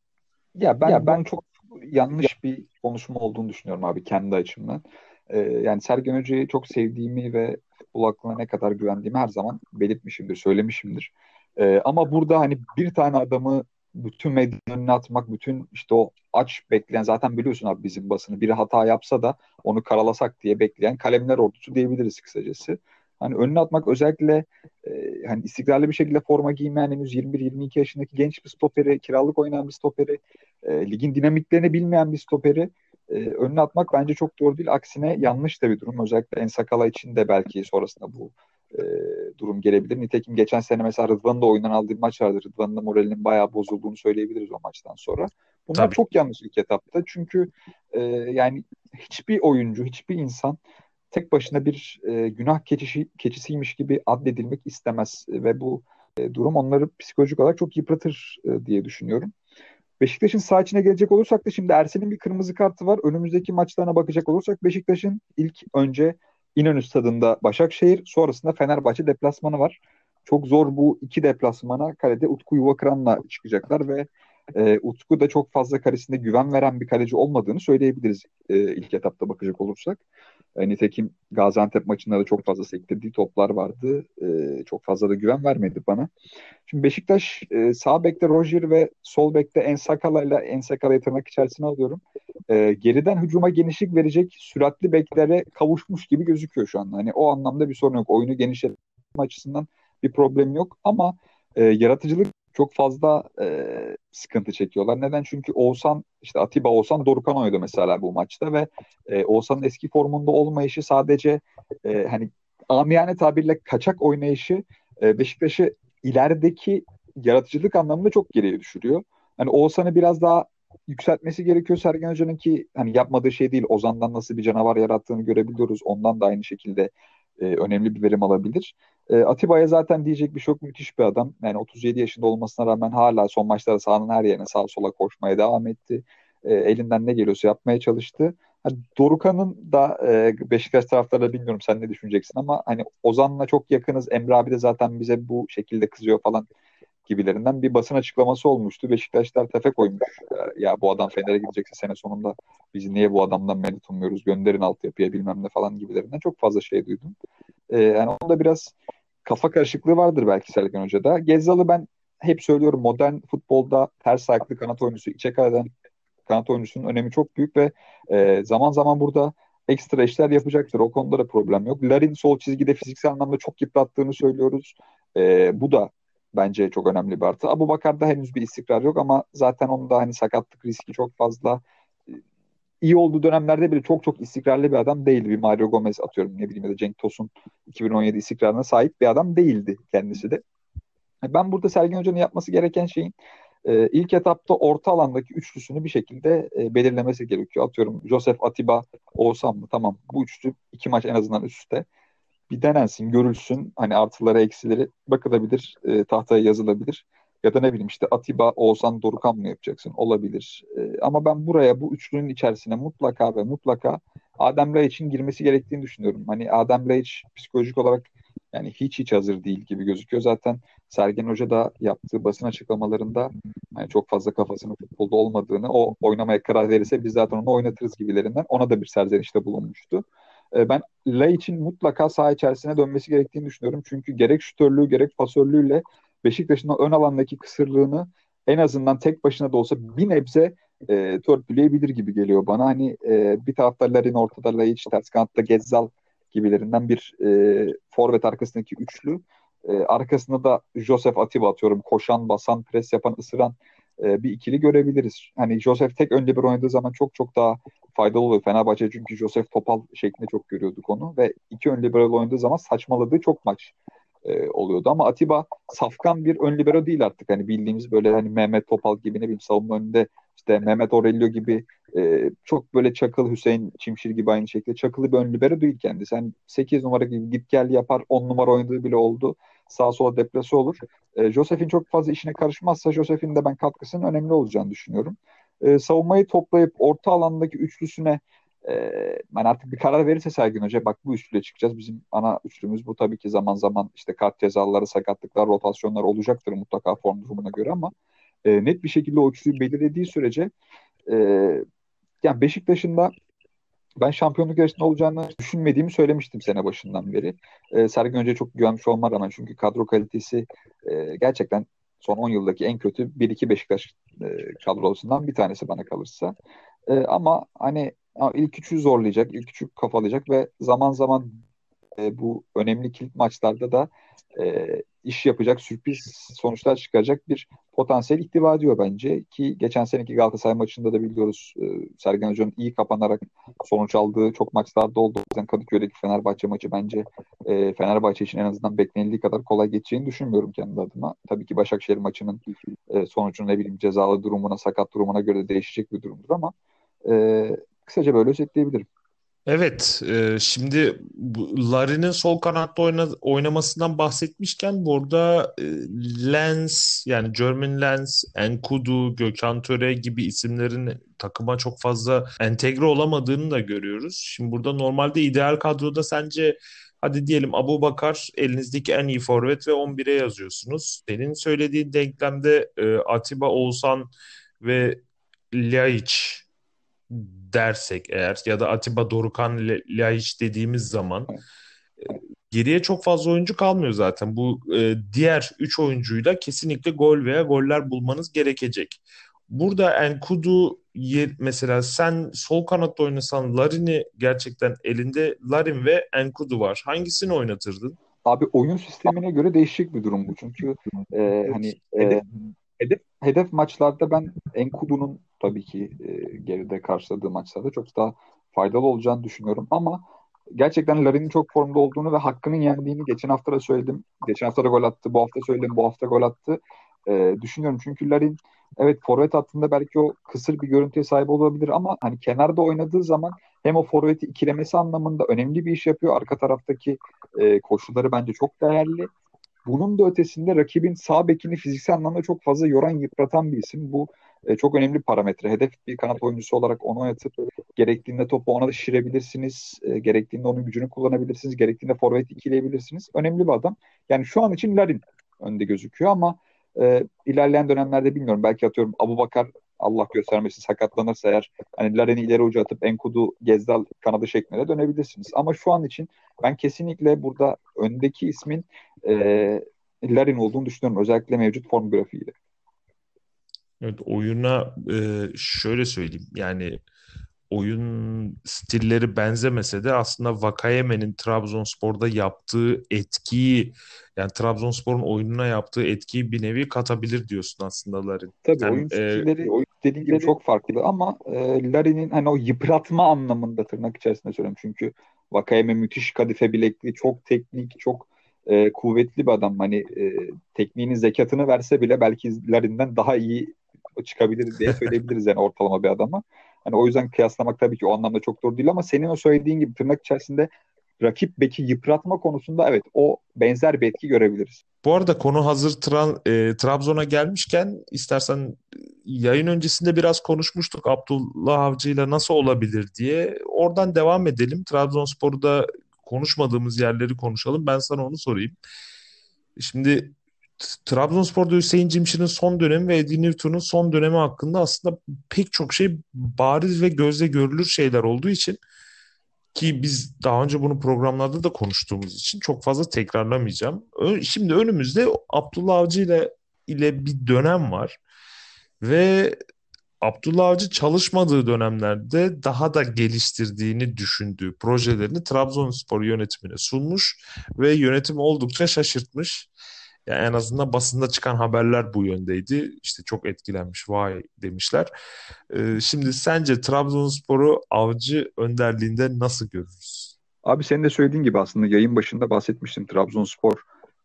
Ya ben ya ben çok yanlış bir konuşma olduğunu düşünüyorum abi kendi açımdan. Ee, yani Sergen Hoca'yı çok sevdiğimi ve futbol aklına ne kadar güvendiğimi her zaman belirtmişimdir, söylemişimdir. Ee, ama burada hani bir tane adamı bütün medyanın önüne atmak, bütün işte o aç bekleyen zaten biliyorsun abi bizim basını biri hata yapsa da onu karalasak diye bekleyen kalemler ordusu diyebiliriz kısacası. Hani önüne atmak özellikle e, hani istikrarlı bir şekilde forma giymeyen henüz 21-22 yaşındaki genç bir stoperi, kiralık oynayan bir stoperi, e, ligin dinamiklerini bilmeyen bir stoperi e, önüne atmak bence çok doğru değil. Aksine yanlış da bir durum. Özellikle Ensakala için de belki sonrasında bu e, durum gelebilir. Nitekim geçen sene mesela Rıdvan'ın da oyundan aldığı maç vardı. Rıdvan'ın da moralinin bayağı bozulduğunu söyleyebiliriz o maçtan sonra. Bunlar Tabii. çok yanlış ilk etapta. Çünkü e, yani hiçbir oyuncu, hiçbir insan tek başına bir e, günah keçisi, keçisiymiş gibi addedilmek istemez. Ve bu e, durum onları psikolojik olarak çok yıpratır e, diye düşünüyorum. Beşiktaş'ın sağ içine gelecek olursak da şimdi Ersen'in bir kırmızı kartı var. Önümüzdeki maçlarına bakacak olursak Beşiktaş'ın ilk önce İnönü stadında Başakşehir, sonrasında Fenerbahçe deplasmanı var. Çok zor bu iki deplasmana kalede Utku Yuvakıran'la çıkacaklar ve e, Utku da çok fazla karesinde güven veren bir kaleci olmadığını söyleyebiliriz e, ilk etapta bakacak olursak. E, nitekim Gaziantep maçında da çok fazla sektirdiği toplar vardı. E, çok fazla da güven vermedi bana. Şimdi Beşiktaş e, sağ bekte Roger ve sol bekte Ensakala ile Ensakala'yı tırnak içerisine alıyorum. E, geriden hücuma genişlik verecek süratli beklere kavuşmuş gibi gözüküyor şu anda. Hani o anlamda bir sorun yok. Oyunu genişletme açısından bir problem yok ama e, yaratıcılık çok fazla e, sıkıntı çekiyorlar. Neden? Çünkü Oğuzhan, işte Atiba Oğuzhan Dorukan oynadı mesela bu maçta ve e, Oğuzhan'ın eski formunda olmayışı sadece e, hani amiyane tabirle kaçak oynayışı e, Beşiktaş'ı ilerideki yaratıcılık anlamında çok geriye düşürüyor. Hani Oğuzhan'ı biraz daha yükseltmesi gerekiyor Sergen Hoca'nın ki hani yapmadığı şey değil. Ozan'dan nasıl bir canavar yarattığını görebiliyoruz. Ondan da aynı şekilde e, önemli bir verim alabilir. E, Atiba'ya zaten diyecek bir şey yok. Müthiş bir adam. Yani 37 yaşında olmasına rağmen hala son maçlarda sahanın her yerine sağa sola koşmaya devam etti. E, elinden ne geliyorsa yapmaya çalıştı. Hani Dorukan'ın da e, Beşiktaş taraftarları bilmiyorum sen ne düşüneceksin ama hani Ozan'la çok yakınız. Emre abi de zaten bize bu şekilde kızıyor falan gibilerinden bir basın açıklaması olmuştu. Beşiktaşlar tefe koymuş. Ya bu adam Fener'e gidecekse sene sonunda biz niye bu adamdan medet ummuyoruz gönderin altyapıya bilmem ne falan gibilerinden çok fazla şey duydum. Ee, yani onda biraz kafa karışıklığı vardır belki Sergen Hoca'da. Gezzal'ı ben hep söylüyorum modern futbolda ters ayaklı kanat oyuncusu, içe karadan kanat oyuncusunun önemi çok büyük ve e, zaman zaman burada ekstra işler yapacaktır. O konuda da problem yok. Larin sol çizgide fiziksel anlamda çok yıprattığını söylüyoruz. E, bu da bence çok önemli bir artı. Abu Bakar'da henüz bir istikrar yok ama zaten onun da hani sakatlık riski çok fazla. İyi olduğu dönemlerde bile çok çok istikrarlı bir adam değildi. Bir Mario Gomez atıyorum ne bileyim ya da Cenk Tosun 2017 istikrarına sahip bir adam değildi kendisi de. Ben burada Sergen Hoca'nın yapması gereken şeyin e, ilk etapta orta alandaki üçlüsünü bir şekilde e, belirlemesi gerekiyor. Atıyorum Joseph Atiba Oğuzhan mı? Tamam bu üçlü iki maç en azından üstte bir denensin, görülsün. Hani artıları, eksileri bakılabilir, e, tahtaya yazılabilir. Ya da ne bileyim işte Atiba, Oğuzhan, Dorukan mı yapacaksın? Olabilir. E, ama ben buraya bu üçlünün içerisine mutlaka ve mutlaka Adem Laiç'in girmesi gerektiğini düşünüyorum. Hani Adem Laiç psikolojik olarak yani hiç hiç hazır değil gibi gözüküyor. Zaten Sergen Hoca da yaptığı basın açıklamalarında yani çok fazla kafasının futbolda olmadığını, o oynamaya karar verirse biz zaten onu oynatırız gibilerinden ona da bir serzenişte bulunmuştu. E, ben için mutlaka saha içerisine dönmesi gerektiğini düşünüyorum. Çünkü gerek şütörlüğü gerek pasörlüğüyle Beşiktaş'ın ön alandaki kısırlığını en azından tek başına da olsa bir nebze e, törpüleyebilir gibi geliyor bana. Hani e, bir tarafta Larin ortada Laiç, ters kanatta Gezzal gibilerinden bir e, forvet arkasındaki üçlü. E, arkasında da Joseph Atiba atıyorum. Koşan, basan, pres yapan, ısıran e, bir ikili görebiliriz. Hani Joseph tek önde bir oynadığı zaman çok çok daha faydalı oluyor Fenerbahçe çünkü Joseph Topal şeklinde çok görüyorduk onu ve iki ön libero oynadığı zaman saçmaladığı çok maç e, oluyordu ama Atiba safkan bir ön libero değil artık hani bildiğimiz böyle hani Mehmet Topal gibi ne bileyim savunma önünde işte Mehmet Aurelio gibi e, çok böyle çakıl Hüseyin Çimşir gibi aynı şekilde çakılı bir ön libero değil kendisi. Hani 8 numara gibi git gel yapar 10 numara oynadığı bile oldu. Sağa sola deplase olur. E, Joseph'in çok fazla işine karışmazsa Joseph'in de ben katkısının önemli olacağını düşünüyorum. E, savunmayı toplayıp orta alandaki üçlüsüne e, yani artık bir karar verirse Sergin Hoca bak bu üçlüye çıkacağız. Bizim ana üçlümüz bu tabii ki zaman zaman işte kart cezaları, sakatlıklar, rotasyonlar olacaktır mutlaka form durumuna göre ama e, net bir şekilde o üçlüyü belirlediği sürece e, yani Beşiktaş'ın da ben şampiyonluk yarışında olacağını düşünmediğimi söylemiştim sene başından beri. E, Sergen Hoca çok güvenmiş olma rağmen çünkü kadro kalitesi e, gerçekten son 10 yıldaki en kötü 1-2 Beşiktaş e, kadrosundan bir tanesi bana kalırsa. E, ama hani ilk üçü zorlayacak, ilk üçü kafalayacak ve zaman zaman e, bu önemli kilit maçlarda da e, iş yapacak, sürpriz sonuçlar çıkaracak bir potansiyel ihtiva ediyor bence. Ki geçen seneki Galatasaray maçında da biliyoruz e, Sergen Hoca'nın iyi kapanarak sonuç aldığı çok maçlarda oldu. O yüzden Kadıköy'deki Fenerbahçe maçı bence e, Fenerbahçe için en azından beklenildiği kadar kolay geçeceğini düşünmüyorum kendi adıma. Tabii ki Başakşehir maçının e, sonucu ne bileyim cezalı durumuna, sakat durumuna göre de değişecek bir durumdur ama e, kısaca böyle özetleyebilirim. Evet, e, şimdi Larry'nin sol kanatta oyna, oynamasından bahsetmişken burada e, Lens yani German Lens, Enkudu, Gökhan Töre gibi isimlerin takıma çok fazla entegre olamadığını da görüyoruz. Şimdi burada normalde ideal kadroda sence hadi diyelim Abu Bakar elinizdeki en iyi forvet ve 11'e yazıyorsunuz. Senin söylediğin denklemde e, Atiba Oğuzhan ve Ljajic dersek eğer ya da Atiba Dorukan Laiç dediğimiz zaman e, geriye çok fazla oyuncu kalmıyor zaten. Bu e, diğer 3 oyuncuyla kesinlikle gol veya goller bulmanız gerekecek. Burada Enkudu mesela sen sol kanatta oynasan Larin'i gerçekten elinde Larin ve Enkudu var. Hangisini oynatırdın? Abi oyun sistemine göre değişik bir durum bu. Çünkü e, hani e, hedef, hedef maçlarda ben Enkudu'nun tabii ki e, geride karşıladığı maçlarda çok daha faydalı olacağını düşünüyorum ama gerçekten Larin'in çok formda olduğunu ve hakkının yendiğini geçen hafta da söyledim. Geçen hafta da gol attı, bu hafta söyledim, bu hafta gol attı. E, düşünüyorum çünkü Larin evet forvet hattında belki o kısır bir görüntüye sahip olabilir ama hani kenarda oynadığı zaman hem o forveti ikilemesi anlamında önemli bir iş yapıyor. Arka taraftaki e, koşulları bence çok değerli. Bunun da ötesinde rakibin sağ bekini fiziksel anlamda çok fazla yoran, yıpratan bir isim. Bu e, çok önemli bir parametre. Hedef bir kanat oyuncusu olarak onu oynatıp gerektiğinde topu ona da şirebilirsiniz. E, gerektiğinde onun gücünü kullanabilirsiniz. Gerektiğinde forvet ikileyebilirsiniz. Önemli bir adam. Yani şu an için Larin önde gözüküyor ama e, ilerleyen dönemlerde bilmiyorum. Belki atıyorum Abu Bakar Allah göstermesin sakatlanırsa eğer hani Laren'i ileri ucu atıp Enkudu Gezdal kanadı şeklinde dönebilirsiniz. Ama şu an için ben kesinlikle burada öndeki ismin e, Larin olduğunu düşünüyorum. Özellikle mevcut form grafiğiyle. Evet oyuna e, şöyle söyleyeyim yani oyun stilleri benzemese de aslında Vakayeme'nin Trabzonspor'da yaptığı etkiyi yani Trabzonspor'un oyununa yaptığı etkiyi bir nevi katabilir diyorsun aslında Larin. Tabii yani, oyun stilleri e, oyun dediğin gibi çok farklı ama e, Larin'in hani o yıpratma anlamında tırnak içerisinde söylüyorum. Çünkü Vakayeme müthiş kadife bilekli, çok teknik, çok e, kuvvetli bir adam. Hani e, tekniğinin zekatını verse bile belki Larin'den daha iyi çıkabilir diye söyleyebiliriz yani ortalama bir adama. Hani o yüzden kıyaslamak tabii ki o anlamda çok doğru değil ama senin o söylediğin gibi tırnak içerisinde rakip beki yıpratma konusunda evet o benzer bir etki görebiliriz. Bu arada konu hazır Tra- e, Trabzon'a gelmişken istersen yayın öncesinde biraz konuşmuştuk Abdullah Avcı ile nasıl olabilir diye. Oradan devam edelim. Trabzonspor'da konuşmadığımız yerleri konuşalım. Ben sana onu sorayım. Şimdi Trabzonspor'da Hüseyin Cimşir'in son dönemi ve Eddie Newton'un son dönemi hakkında aslında pek çok şey bariz ve gözle görülür şeyler olduğu için ki biz daha önce bunu programlarda da konuştuğumuz için çok fazla tekrarlamayacağım. Şimdi önümüzde Abdullah Avcı ile ile bir dönem var ve Abdullah Avcı çalışmadığı dönemlerde daha da geliştirdiğini düşündüğü projelerini Trabzonspor yönetimine sunmuş ve yönetim oldukça şaşırtmış. Yani en azından basında çıkan haberler bu yöndeydi. İşte çok etkilenmiş vay demişler. Ee, şimdi sence Trabzonspor'u Avcı önderliğinde nasıl görürüz? Abi senin de söylediğin gibi aslında yayın başında bahsetmiştim. Trabzonspor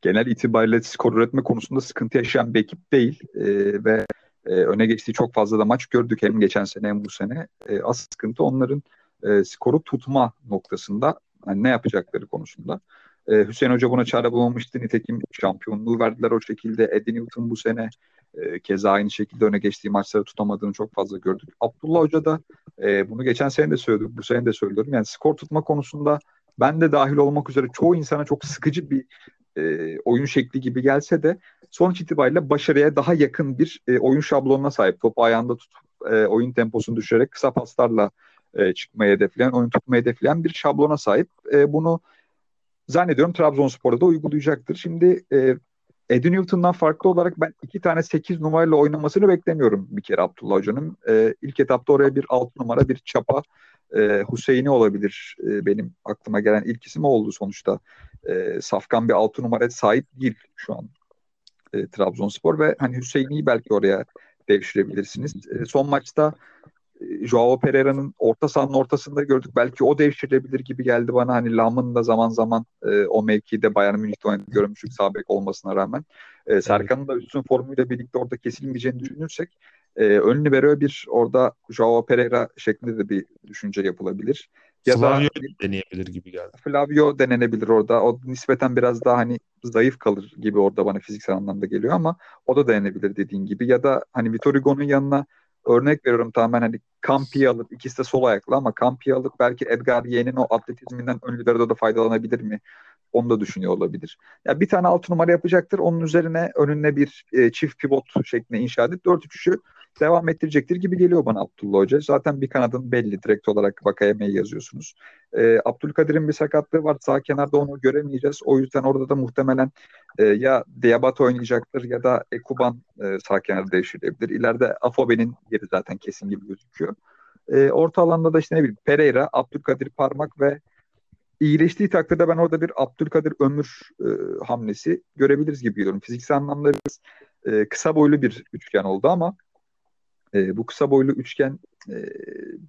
genel itibariyle skor üretme konusunda sıkıntı yaşayan bir ekip değil. Ee, ve e, öne geçtiği çok fazla da maç gördük hem geçen sene hem bu sene. E, asıl sıkıntı onların e, skoru tutma noktasında. Yani ne yapacakları konusunda. E, Hüseyin Hoca buna çare bulamamıştı. Nitekim şampiyonluğu verdiler o şekilde. Eddie Newton bu sene e, keza aynı şekilde öne geçtiği maçları tutamadığını çok fazla gördük. Abdullah Hoca da e, bunu geçen sene de söyledik, bu sene de söylüyorum. Yani skor tutma konusunda ben de dahil olmak üzere çoğu insana çok sıkıcı bir e, oyun şekli gibi gelse de sonuç itibariyle başarıya daha yakın bir e, oyun şablonuna sahip. Topu ayağında tutup e, oyun temposunu düşürerek kısa paslarla e, çıkmayı hedefleyen, oyun tutmayı hedefleyen bir şablona sahip. E, bunu zannediyorum Trabzonspor'da da uygulayacaktır. Şimdi e, Eddie Newton'dan farklı olarak ben iki tane 8 numarayla oynamasını beklemiyorum bir kere Abdullah Hoca'nın. E, ilk etapta oraya bir 6 numara bir çapa e, Hüseyin'i olabilir. E, benim aklıma gelen ilk isim oldu sonuçta. E, safkan bir 6 numara sahip değil şu an e, Trabzonspor ve hani Hüseyin'i belki oraya devşirebilirsiniz. E, son maçta Joao Pereira'nın orta sahanın ortasında gördük. Belki o devşirilebilir gibi geldi bana. Hani Lam'ın da zaman zaman e, o mevkide Bayern Münih'te oynadığını görmüştük sağ olmasına rağmen. E, Serkan'ın da üstün formuyla birlikte orada kesilmeyeceğini düşünürsek e, ön libero bir orada Joao Pereira şeklinde de bir düşünce yapılabilir. Ya Flavio da, deneyebilir gibi geldi. Flavio denenebilir orada. O nispeten biraz daha hani zayıf kalır gibi orada bana fiziksel anlamda geliyor ama o da denenebilir dediğin gibi. Ya da hani Vitor Hugo'nun yanına örnek veriyorum tamamen hani Campi'yi alıp ikisi de sol ayaklı ama Campi'yi alıp belki Edgar Ye'nin o atletizminden ön libero'da da faydalanabilir mi? Onu da düşünüyor olabilir. Ya yani bir tane altı numara yapacaktır. Onun üzerine önüne bir e, çift pivot şeklinde inşa edip 4-3-3'ü devam ettirecektir gibi geliyor bana Abdullah Hoca. Zaten bir kanadın belli direkt olarak Vakayeme'yi yazıyorsunuz. E, Abdülkadir'in bir sakatlığı var. Sağ kenarda onu göremeyeceğiz. O yüzden orada da muhtemelen e, ya Diabat oynayacaktır ya da Ekuban e, sağ kenarda değiştirilebilir. İleride Afobe'nin yeri zaten kesin gibi gözüküyor. E, orta alanda da işte ne bileyim Pereira, Abdülkadir Parmak ve iyileştiği takdirde ben orada bir Abdülkadir Ömür e, hamlesi görebiliriz gibi geliyorum. Fiziksel anlamda biraz e, kısa boylu bir üçgen oldu ama e, bu kısa boylu üçgen e,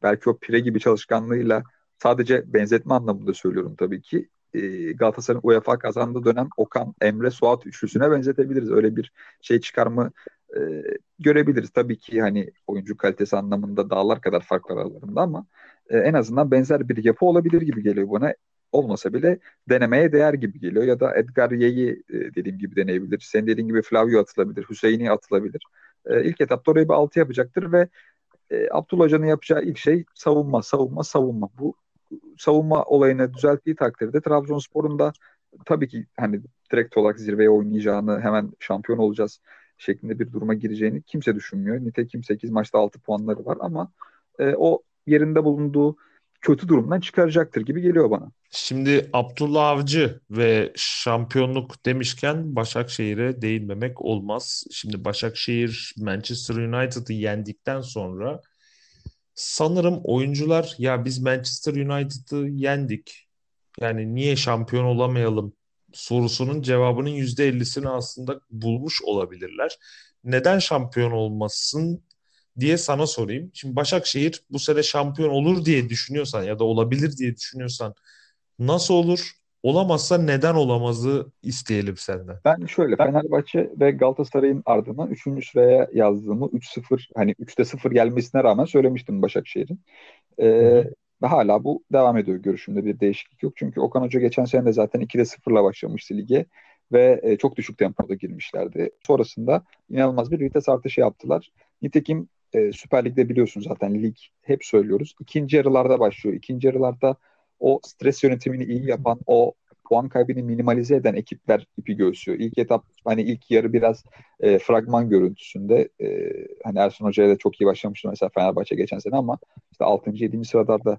belki o pire gibi çalışkanlığıyla sadece benzetme anlamında söylüyorum tabii ki. E, Galatasaray'ın UEFA kazandığı dönem Okan, Emre, Suat üçlüsüne benzetebiliriz. Öyle bir şey çıkarma e, görebiliriz. Tabii ki hani oyuncu kalitesi anlamında dağlar kadar fark var aralarında ama e, en azından benzer bir yapı olabilir gibi geliyor bana. Olmasa bile denemeye değer gibi geliyor. Ya da Edgar Ye'yi e, dediğim gibi deneyebilir. Senin dediğin gibi Flavio atılabilir. Hüseyin'i atılabilir. E, ilk etapta orayı bir altı yapacaktır ve e, Abdullah Hoca'nın yapacağı ilk şey savunma, savunma, savunma. Bu savunma olayını düzelttiği takdirde Trabzonspor'un da tabii ki hani direkt olarak zirveye oynayacağını, hemen şampiyon olacağız şeklinde bir duruma gireceğini kimse düşünmüyor. Nitekim 8 maçta 6 puanları var ama e, o yerinde bulunduğu kötü durumdan çıkaracaktır gibi geliyor bana. Şimdi Abdullah Avcı ve şampiyonluk demişken Başakşehir'e değinmemek olmaz. Şimdi Başakşehir Manchester United'ı yendikten sonra sanırım oyuncular ya biz Manchester United'ı yendik. Yani niye şampiyon olamayalım sorusunun cevabının %50'sini aslında bulmuş olabilirler. Neden şampiyon olmasın diye sana sorayım. Şimdi Başakşehir bu sene şampiyon olur diye düşünüyorsan ya da olabilir diye düşünüyorsan nasıl olur? Olamazsa neden olamazı isteyelim senden. Ben şöyle Fenerbahçe ve Galatasaray'ın ardından 3. sıraya yazdığımı 3-0 hani 3'te 0 gelmesine rağmen söylemiştim Başakşehir'in. Ee, ve hala bu devam ediyor görüşümde bir değişiklik yok. Çünkü Okan Hoca geçen sene de zaten 2'de 0'la başlamıştı lige ve e, çok düşük tempoda girmişlerdi. Sonrasında inanılmaz bir vites artışı yaptılar. Nitekim e, Süper Lig'de biliyorsun zaten lig hep söylüyoruz. İkinci yarılarda başlıyor. İkinci yarılarda o stres yönetimini iyi yapan, o puan kaybını minimalize eden ekipler ipi göğsüyor. İlk etap hani ilk yarı biraz e, fragman görüntüsünde e, hani Ersun Hoca'ya da çok iyi başlamıştı mesela Fenerbahçe geçen sene ama işte 6. 7. sıralarda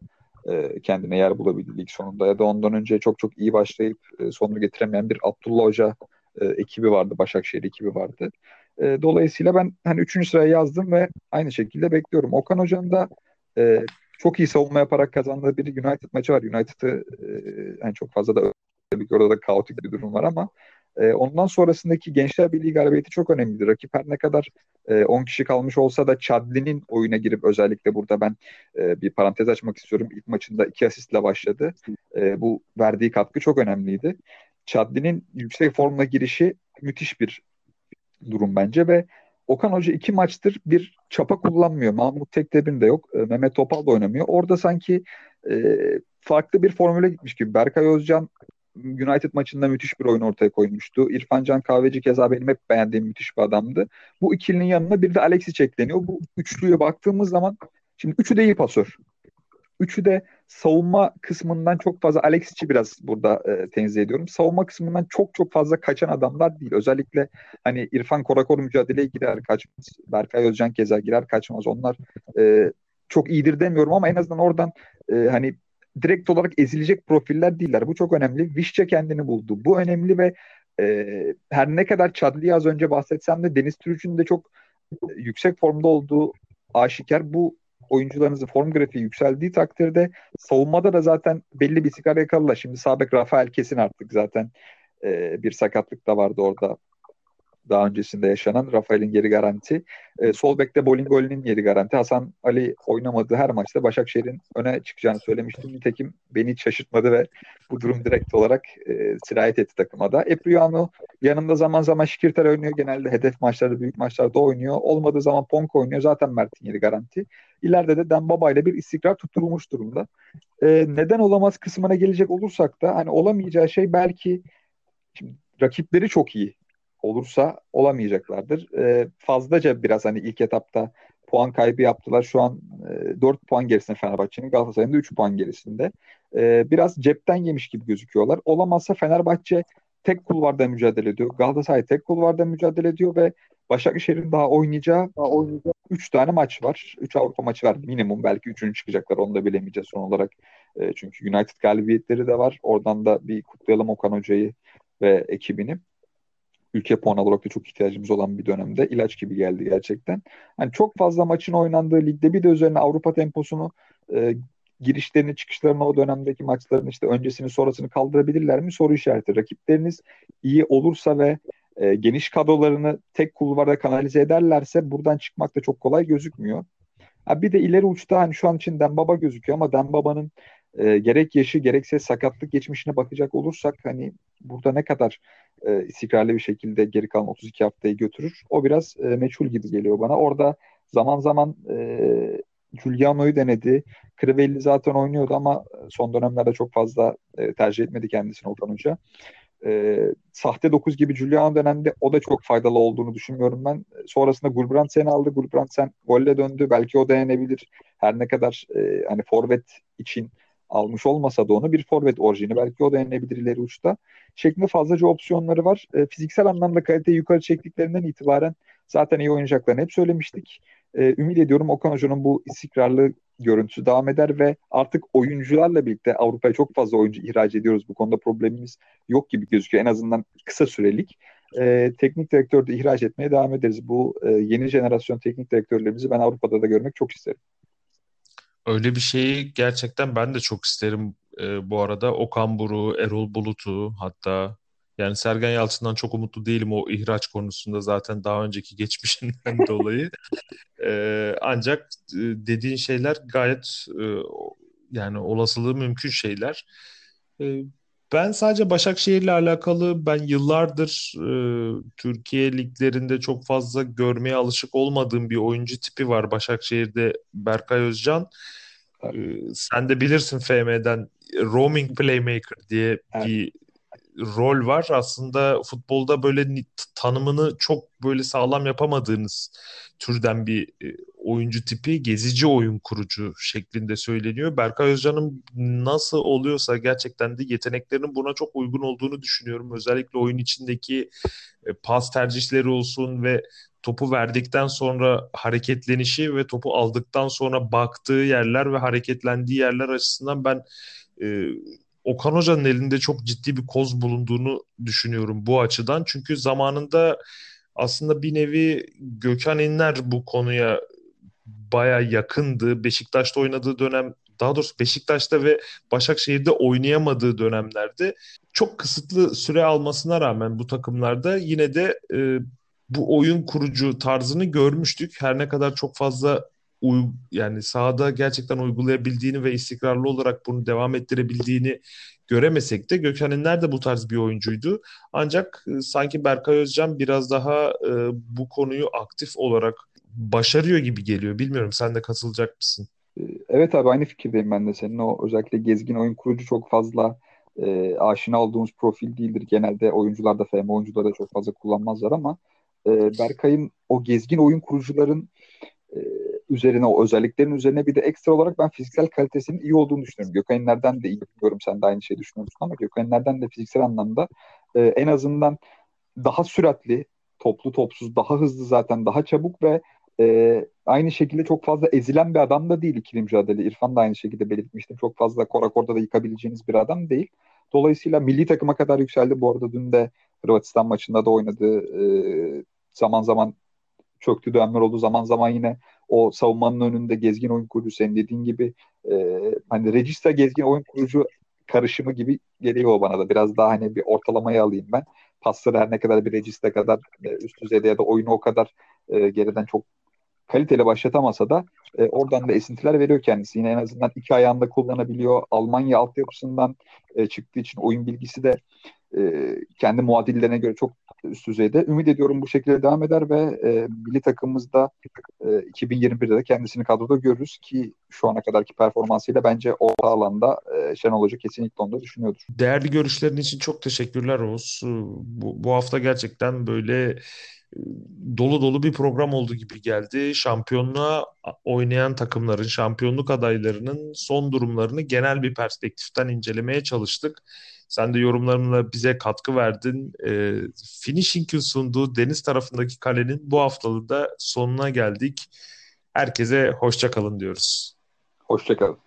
e, kendine yer bulabildi lig sonunda ya da ondan önce çok çok iyi başlayıp e, sonunu getiremeyen bir Abdullah Hoca e, ekibi vardı, Başakşehir ekibi vardı. E, dolayısıyla ben hani 3. sıraya yazdım ve aynı şekilde bekliyorum. Okan Hoca'nın da e, çok iyi savunma yaparak kazandığı bir United maçı var. United'ı e, yani çok fazla da tabii ki orada da kaotik bir durum var ama e, ondan sonrasındaki Gençler Birliği galibiyeti çok önemlidir. Rakip her ne kadar e, 10 kişi kalmış olsa da Chadli'nin oyuna girip özellikle burada ben e, bir parantez açmak istiyorum. İlk maçında iki asistle başladı. E, bu verdiği katkı çok önemliydi. Chadli'nin yüksek formla girişi müthiş bir durum bence ve Okan Hoca iki maçtır bir çapa kullanmıyor. Mahmut Tekdebin de yok. E, Mehmet Topal da oynamıyor. Orada sanki e, farklı bir formüle gitmiş gibi. Berkay Özcan United maçında müthiş bir oyun ortaya koymuştu. İrfan Can Kahveci keza benim hep beğendiğim müthiş bir adamdı. Bu ikilinin yanına bir de Alexis ekleniyor. Bu üçlüye baktığımız zaman şimdi üçü de iyi pasör. Üçü de savunma kısmından çok fazla Alexis'i biraz burada e, tenzih ediyorum. Savunma kısmından çok çok fazla kaçan adamlar değil. Özellikle hani İrfan Korakor mücadeleye girer kaçmaz. Berkay Özcan keza girer kaçmaz. Onlar e, çok iyidir demiyorum ama en azından oradan e, hani direkt olarak ezilecek profiller değiller. Bu çok önemli. Vişçe kendini buldu. Bu önemli ve e, her ne kadar Chadli'yi az önce bahsetsem de Deniz Türüç'ün de çok yüksek formda olduğu aşikar. Bu oyuncularınızın form grafiği yükseldiği takdirde savunmada da zaten belli bir sigara yakaladılar. Şimdi Sabek Rafael kesin artık zaten e, bir sakatlık da vardı orada daha öncesinde yaşanan Rafael'in geri garanti. E, sol bekte Bolingoli'nin yeri garanti. Hasan Ali oynamadığı her maçta Başakşehir'in öne çıkacağını söylemiştim. Nitekim beni hiç şaşırtmadı ve bu durum direkt olarak e, sirayet etti takıma da. Epriano yanında zaman zaman Şikirter oynuyor. Genelde hedef maçlarda, büyük maçlarda oynuyor. Olmadığı zaman Ponk oynuyor. Zaten Mert'in yeri garanti. İleride de Dembaba ile bir istikrar tutturulmuş durumda. E, neden olamaz kısmına gelecek olursak da hani olamayacağı şey belki şimdi rakipleri çok iyi olursa olamayacaklardır. E, fazlaca biraz hani ilk etapta puan kaybı yaptılar. Şu an e, 4 puan gerisinde Fenerbahçe'nin Galatasaray'ın da 3 puan gerisinde. E, biraz cepten yemiş gibi gözüküyorlar. Olamazsa Fenerbahçe tek kulvarda mücadele ediyor. Galatasaray tek kulvarda mücadele ediyor ve Başakşehir'in daha oynayacağı, daha oynayacağı 3 tane maç var. 3 Avrupa maçı var minimum. Belki 3'ünü çıkacaklar onu da bilemeyeceğiz son olarak. E, çünkü United galibiyetleri de var. Oradan da bir kutlayalım Okan Hoca'yı ve ekibini ülke puan olarak da çok ihtiyacımız olan bir dönemde ilaç gibi geldi gerçekten. Hani çok fazla maçın oynandığı ligde bir de üzerine Avrupa temposunu e, girişlerini çıkışlarını o dönemdeki maçların işte öncesini sonrasını kaldırabilirler mi soru işareti. Rakipleriniz iyi olursa ve e, geniş kadrolarını tek kulvarda kanalize ederlerse buradan çıkmak da çok kolay gözükmüyor. Ha bir de ileri uçta hani şu an için Dembaba gözüküyor ama Dembaba'nın e, gerek yaşı gerekse sakatlık geçmişine bakacak olursak hani burada ne kadar e, istikrarlı bir şekilde geri kalan 32 haftayı götürür. O biraz e, meçhul gibi geliyor bana. Orada zaman zaman e, Giuliano'yu denedi. Crivelli zaten oynuyordu ama son dönemlerde çok fazla e, tercih etmedi kendisini Okan Hoca. E, sahte 9 gibi Giuliano dönemde o da çok faydalı olduğunu düşünmüyorum ben. Sonrasında Gulbrandsen aldı. Gulbrandsen golle döndü. Belki o denenebilir. Her ne kadar e, hani forvet için almış olmasa da onu bir forvet orijini belki o da denilebilir ileri uçta şeklinde fazlaca opsiyonları var. E, fiziksel anlamda kaliteyi yukarı çektiklerinden itibaren zaten iyi oynayacaklarını hep söylemiştik. E, ümit ediyorum Okan Hoca'nın bu istikrarlı görüntüsü devam eder ve artık oyuncularla birlikte Avrupa'ya çok fazla oyuncu ihraç ediyoruz. Bu konuda problemimiz yok gibi gözüküyor. En azından kısa sürelik. E, teknik direktör de ihraç etmeye devam ederiz. Bu e, yeni jenerasyon teknik direktörlerimizi ben Avrupa'da da görmek çok isterim. Öyle bir şeyi gerçekten ben de çok isterim e, bu arada. Okan Buru, Erol Bulut'u hatta yani Sergen Yalçın'dan çok umutlu değilim o ihraç konusunda zaten daha önceki geçmişinden dolayı. E, ancak e, dediğin şeyler gayet e, yani olasılığı mümkün şeyler. E, ben sadece Başakşehir'le alakalı ben yıllardır e, Türkiye liglerinde çok fazla görmeye alışık olmadığım bir oyuncu tipi var Başakşehir'de Berkay Özcan. E, sen de bilirsin FM'den roaming playmaker diye evet. bir rol var. Aslında futbolda böyle tanımını çok böyle sağlam yapamadığınız türden bir e, oyuncu tipi gezici oyun kurucu şeklinde söyleniyor. Berkay Özcan'ın nasıl oluyorsa gerçekten de yeteneklerinin buna çok uygun olduğunu düşünüyorum. Özellikle oyun içindeki e, pas tercihleri olsun ve topu verdikten sonra hareketlenişi ve topu aldıktan sonra baktığı yerler ve hareketlendiği yerler açısından ben e, Okan Hoca'nın elinde çok ciddi bir koz bulunduğunu düşünüyorum bu açıdan. Çünkü zamanında aslında bir nevi Gökhan İnler bu konuya baya yakındı. Beşiktaş'ta oynadığı dönem daha doğrusu Beşiktaş'ta ve Başakşehir'de oynayamadığı dönemlerde çok kısıtlı süre almasına rağmen bu takımlarda yine de e, bu oyun kurucu tarzını görmüştük. Her ne kadar çok fazla uy yani sahada gerçekten uygulayabildiğini ve istikrarlı olarak bunu devam ettirebildiğini göremesek de Gökhan İnler de bu tarz bir oyuncuydu. Ancak e, sanki Berkay Özcan biraz daha e, bu konuyu aktif olarak başarıyor gibi geliyor. Bilmiyorum sen de katılacak mısın? Ee, evet abi aynı fikirdeyim ben de senin. O özellikle gezgin oyun kurucu çok fazla e, aşina olduğumuz profil değildir. Genelde oyuncular da FM oyuncuları da çok fazla kullanmazlar ama e, Berkay'ın o gezgin oyun kurucuların e, üzerine o özelliklerin üzerine bir de ekstra olarak ben fiziksel kalitesinin iyi olduğunu düşünüyorum. Gökhan'lerden de iyi biliyorum sen de aynı şeyi düşünüyorsun ama Gökhan'lerden de fiziksel anlamda e, en azından daha süratli, toplu topsuz, daha hızlı zaten, daha çabuk ve e, aynı şekilde çok fazla ezilen bir adam da değil ikili mücadele. İrfan da aynı şekilde belirtmiştim. Çok fazla korakorda da yıkabileceğiniz bir adam değil. Dolayısıyla milli takıma kadar yükseldi. Bu arada dün de Hırvatistan maçında da oynadı. E, zaman zaman çöktü dönemler oldu. Zaman zaman yine o savunmanın önünde gezgin oyun kurucu senin dediğin gibi e, hani Regista gezgin oyun kurucu karışımı gibi geliyor bana da. Biraz daha hani bir ortalamayı alayım ben. Pasları her ne kadar bir Regista kadar e, üst düzeyde ya da oyunu o kadar e, geriden çok kaliteli başlatamasa da e, oradan da esintiler veriyor kendisi. Yine en azından iki ayağında kullanabiliyor. Almanya altyapısından e, çıktığı için oyun bilgisi de e, kendi muadillerine göre çok üst düzeyde. Ümit ediyorum bu şekilde devam eder ve e, milli takımımızda e, 2021'de de kendisini kadroda görürüz ki şu ana kadarki performansıyla bence orta alanda e, Şenol Hoca kesinlikle onu da düşünüyordur. Değerli görüşlerin için çok teşekkürler Oğuz. Bu, bu hafta gerçekten böyle dolu dolu bir program oldu gibi geldi. Şampiyonluğa oynayan takımların, şampiyonluk adaylarının son durumlarını genel bir perspektiften incelemeye çalıştık. Sen de yorumlarınla bize katkı verdin. E, Finishing'in sunduğu deniz tarafındaki kalenin bu haftalığı da sonuna geldik. Herkese hoşça kalın diyoruz. Hoşça kalın.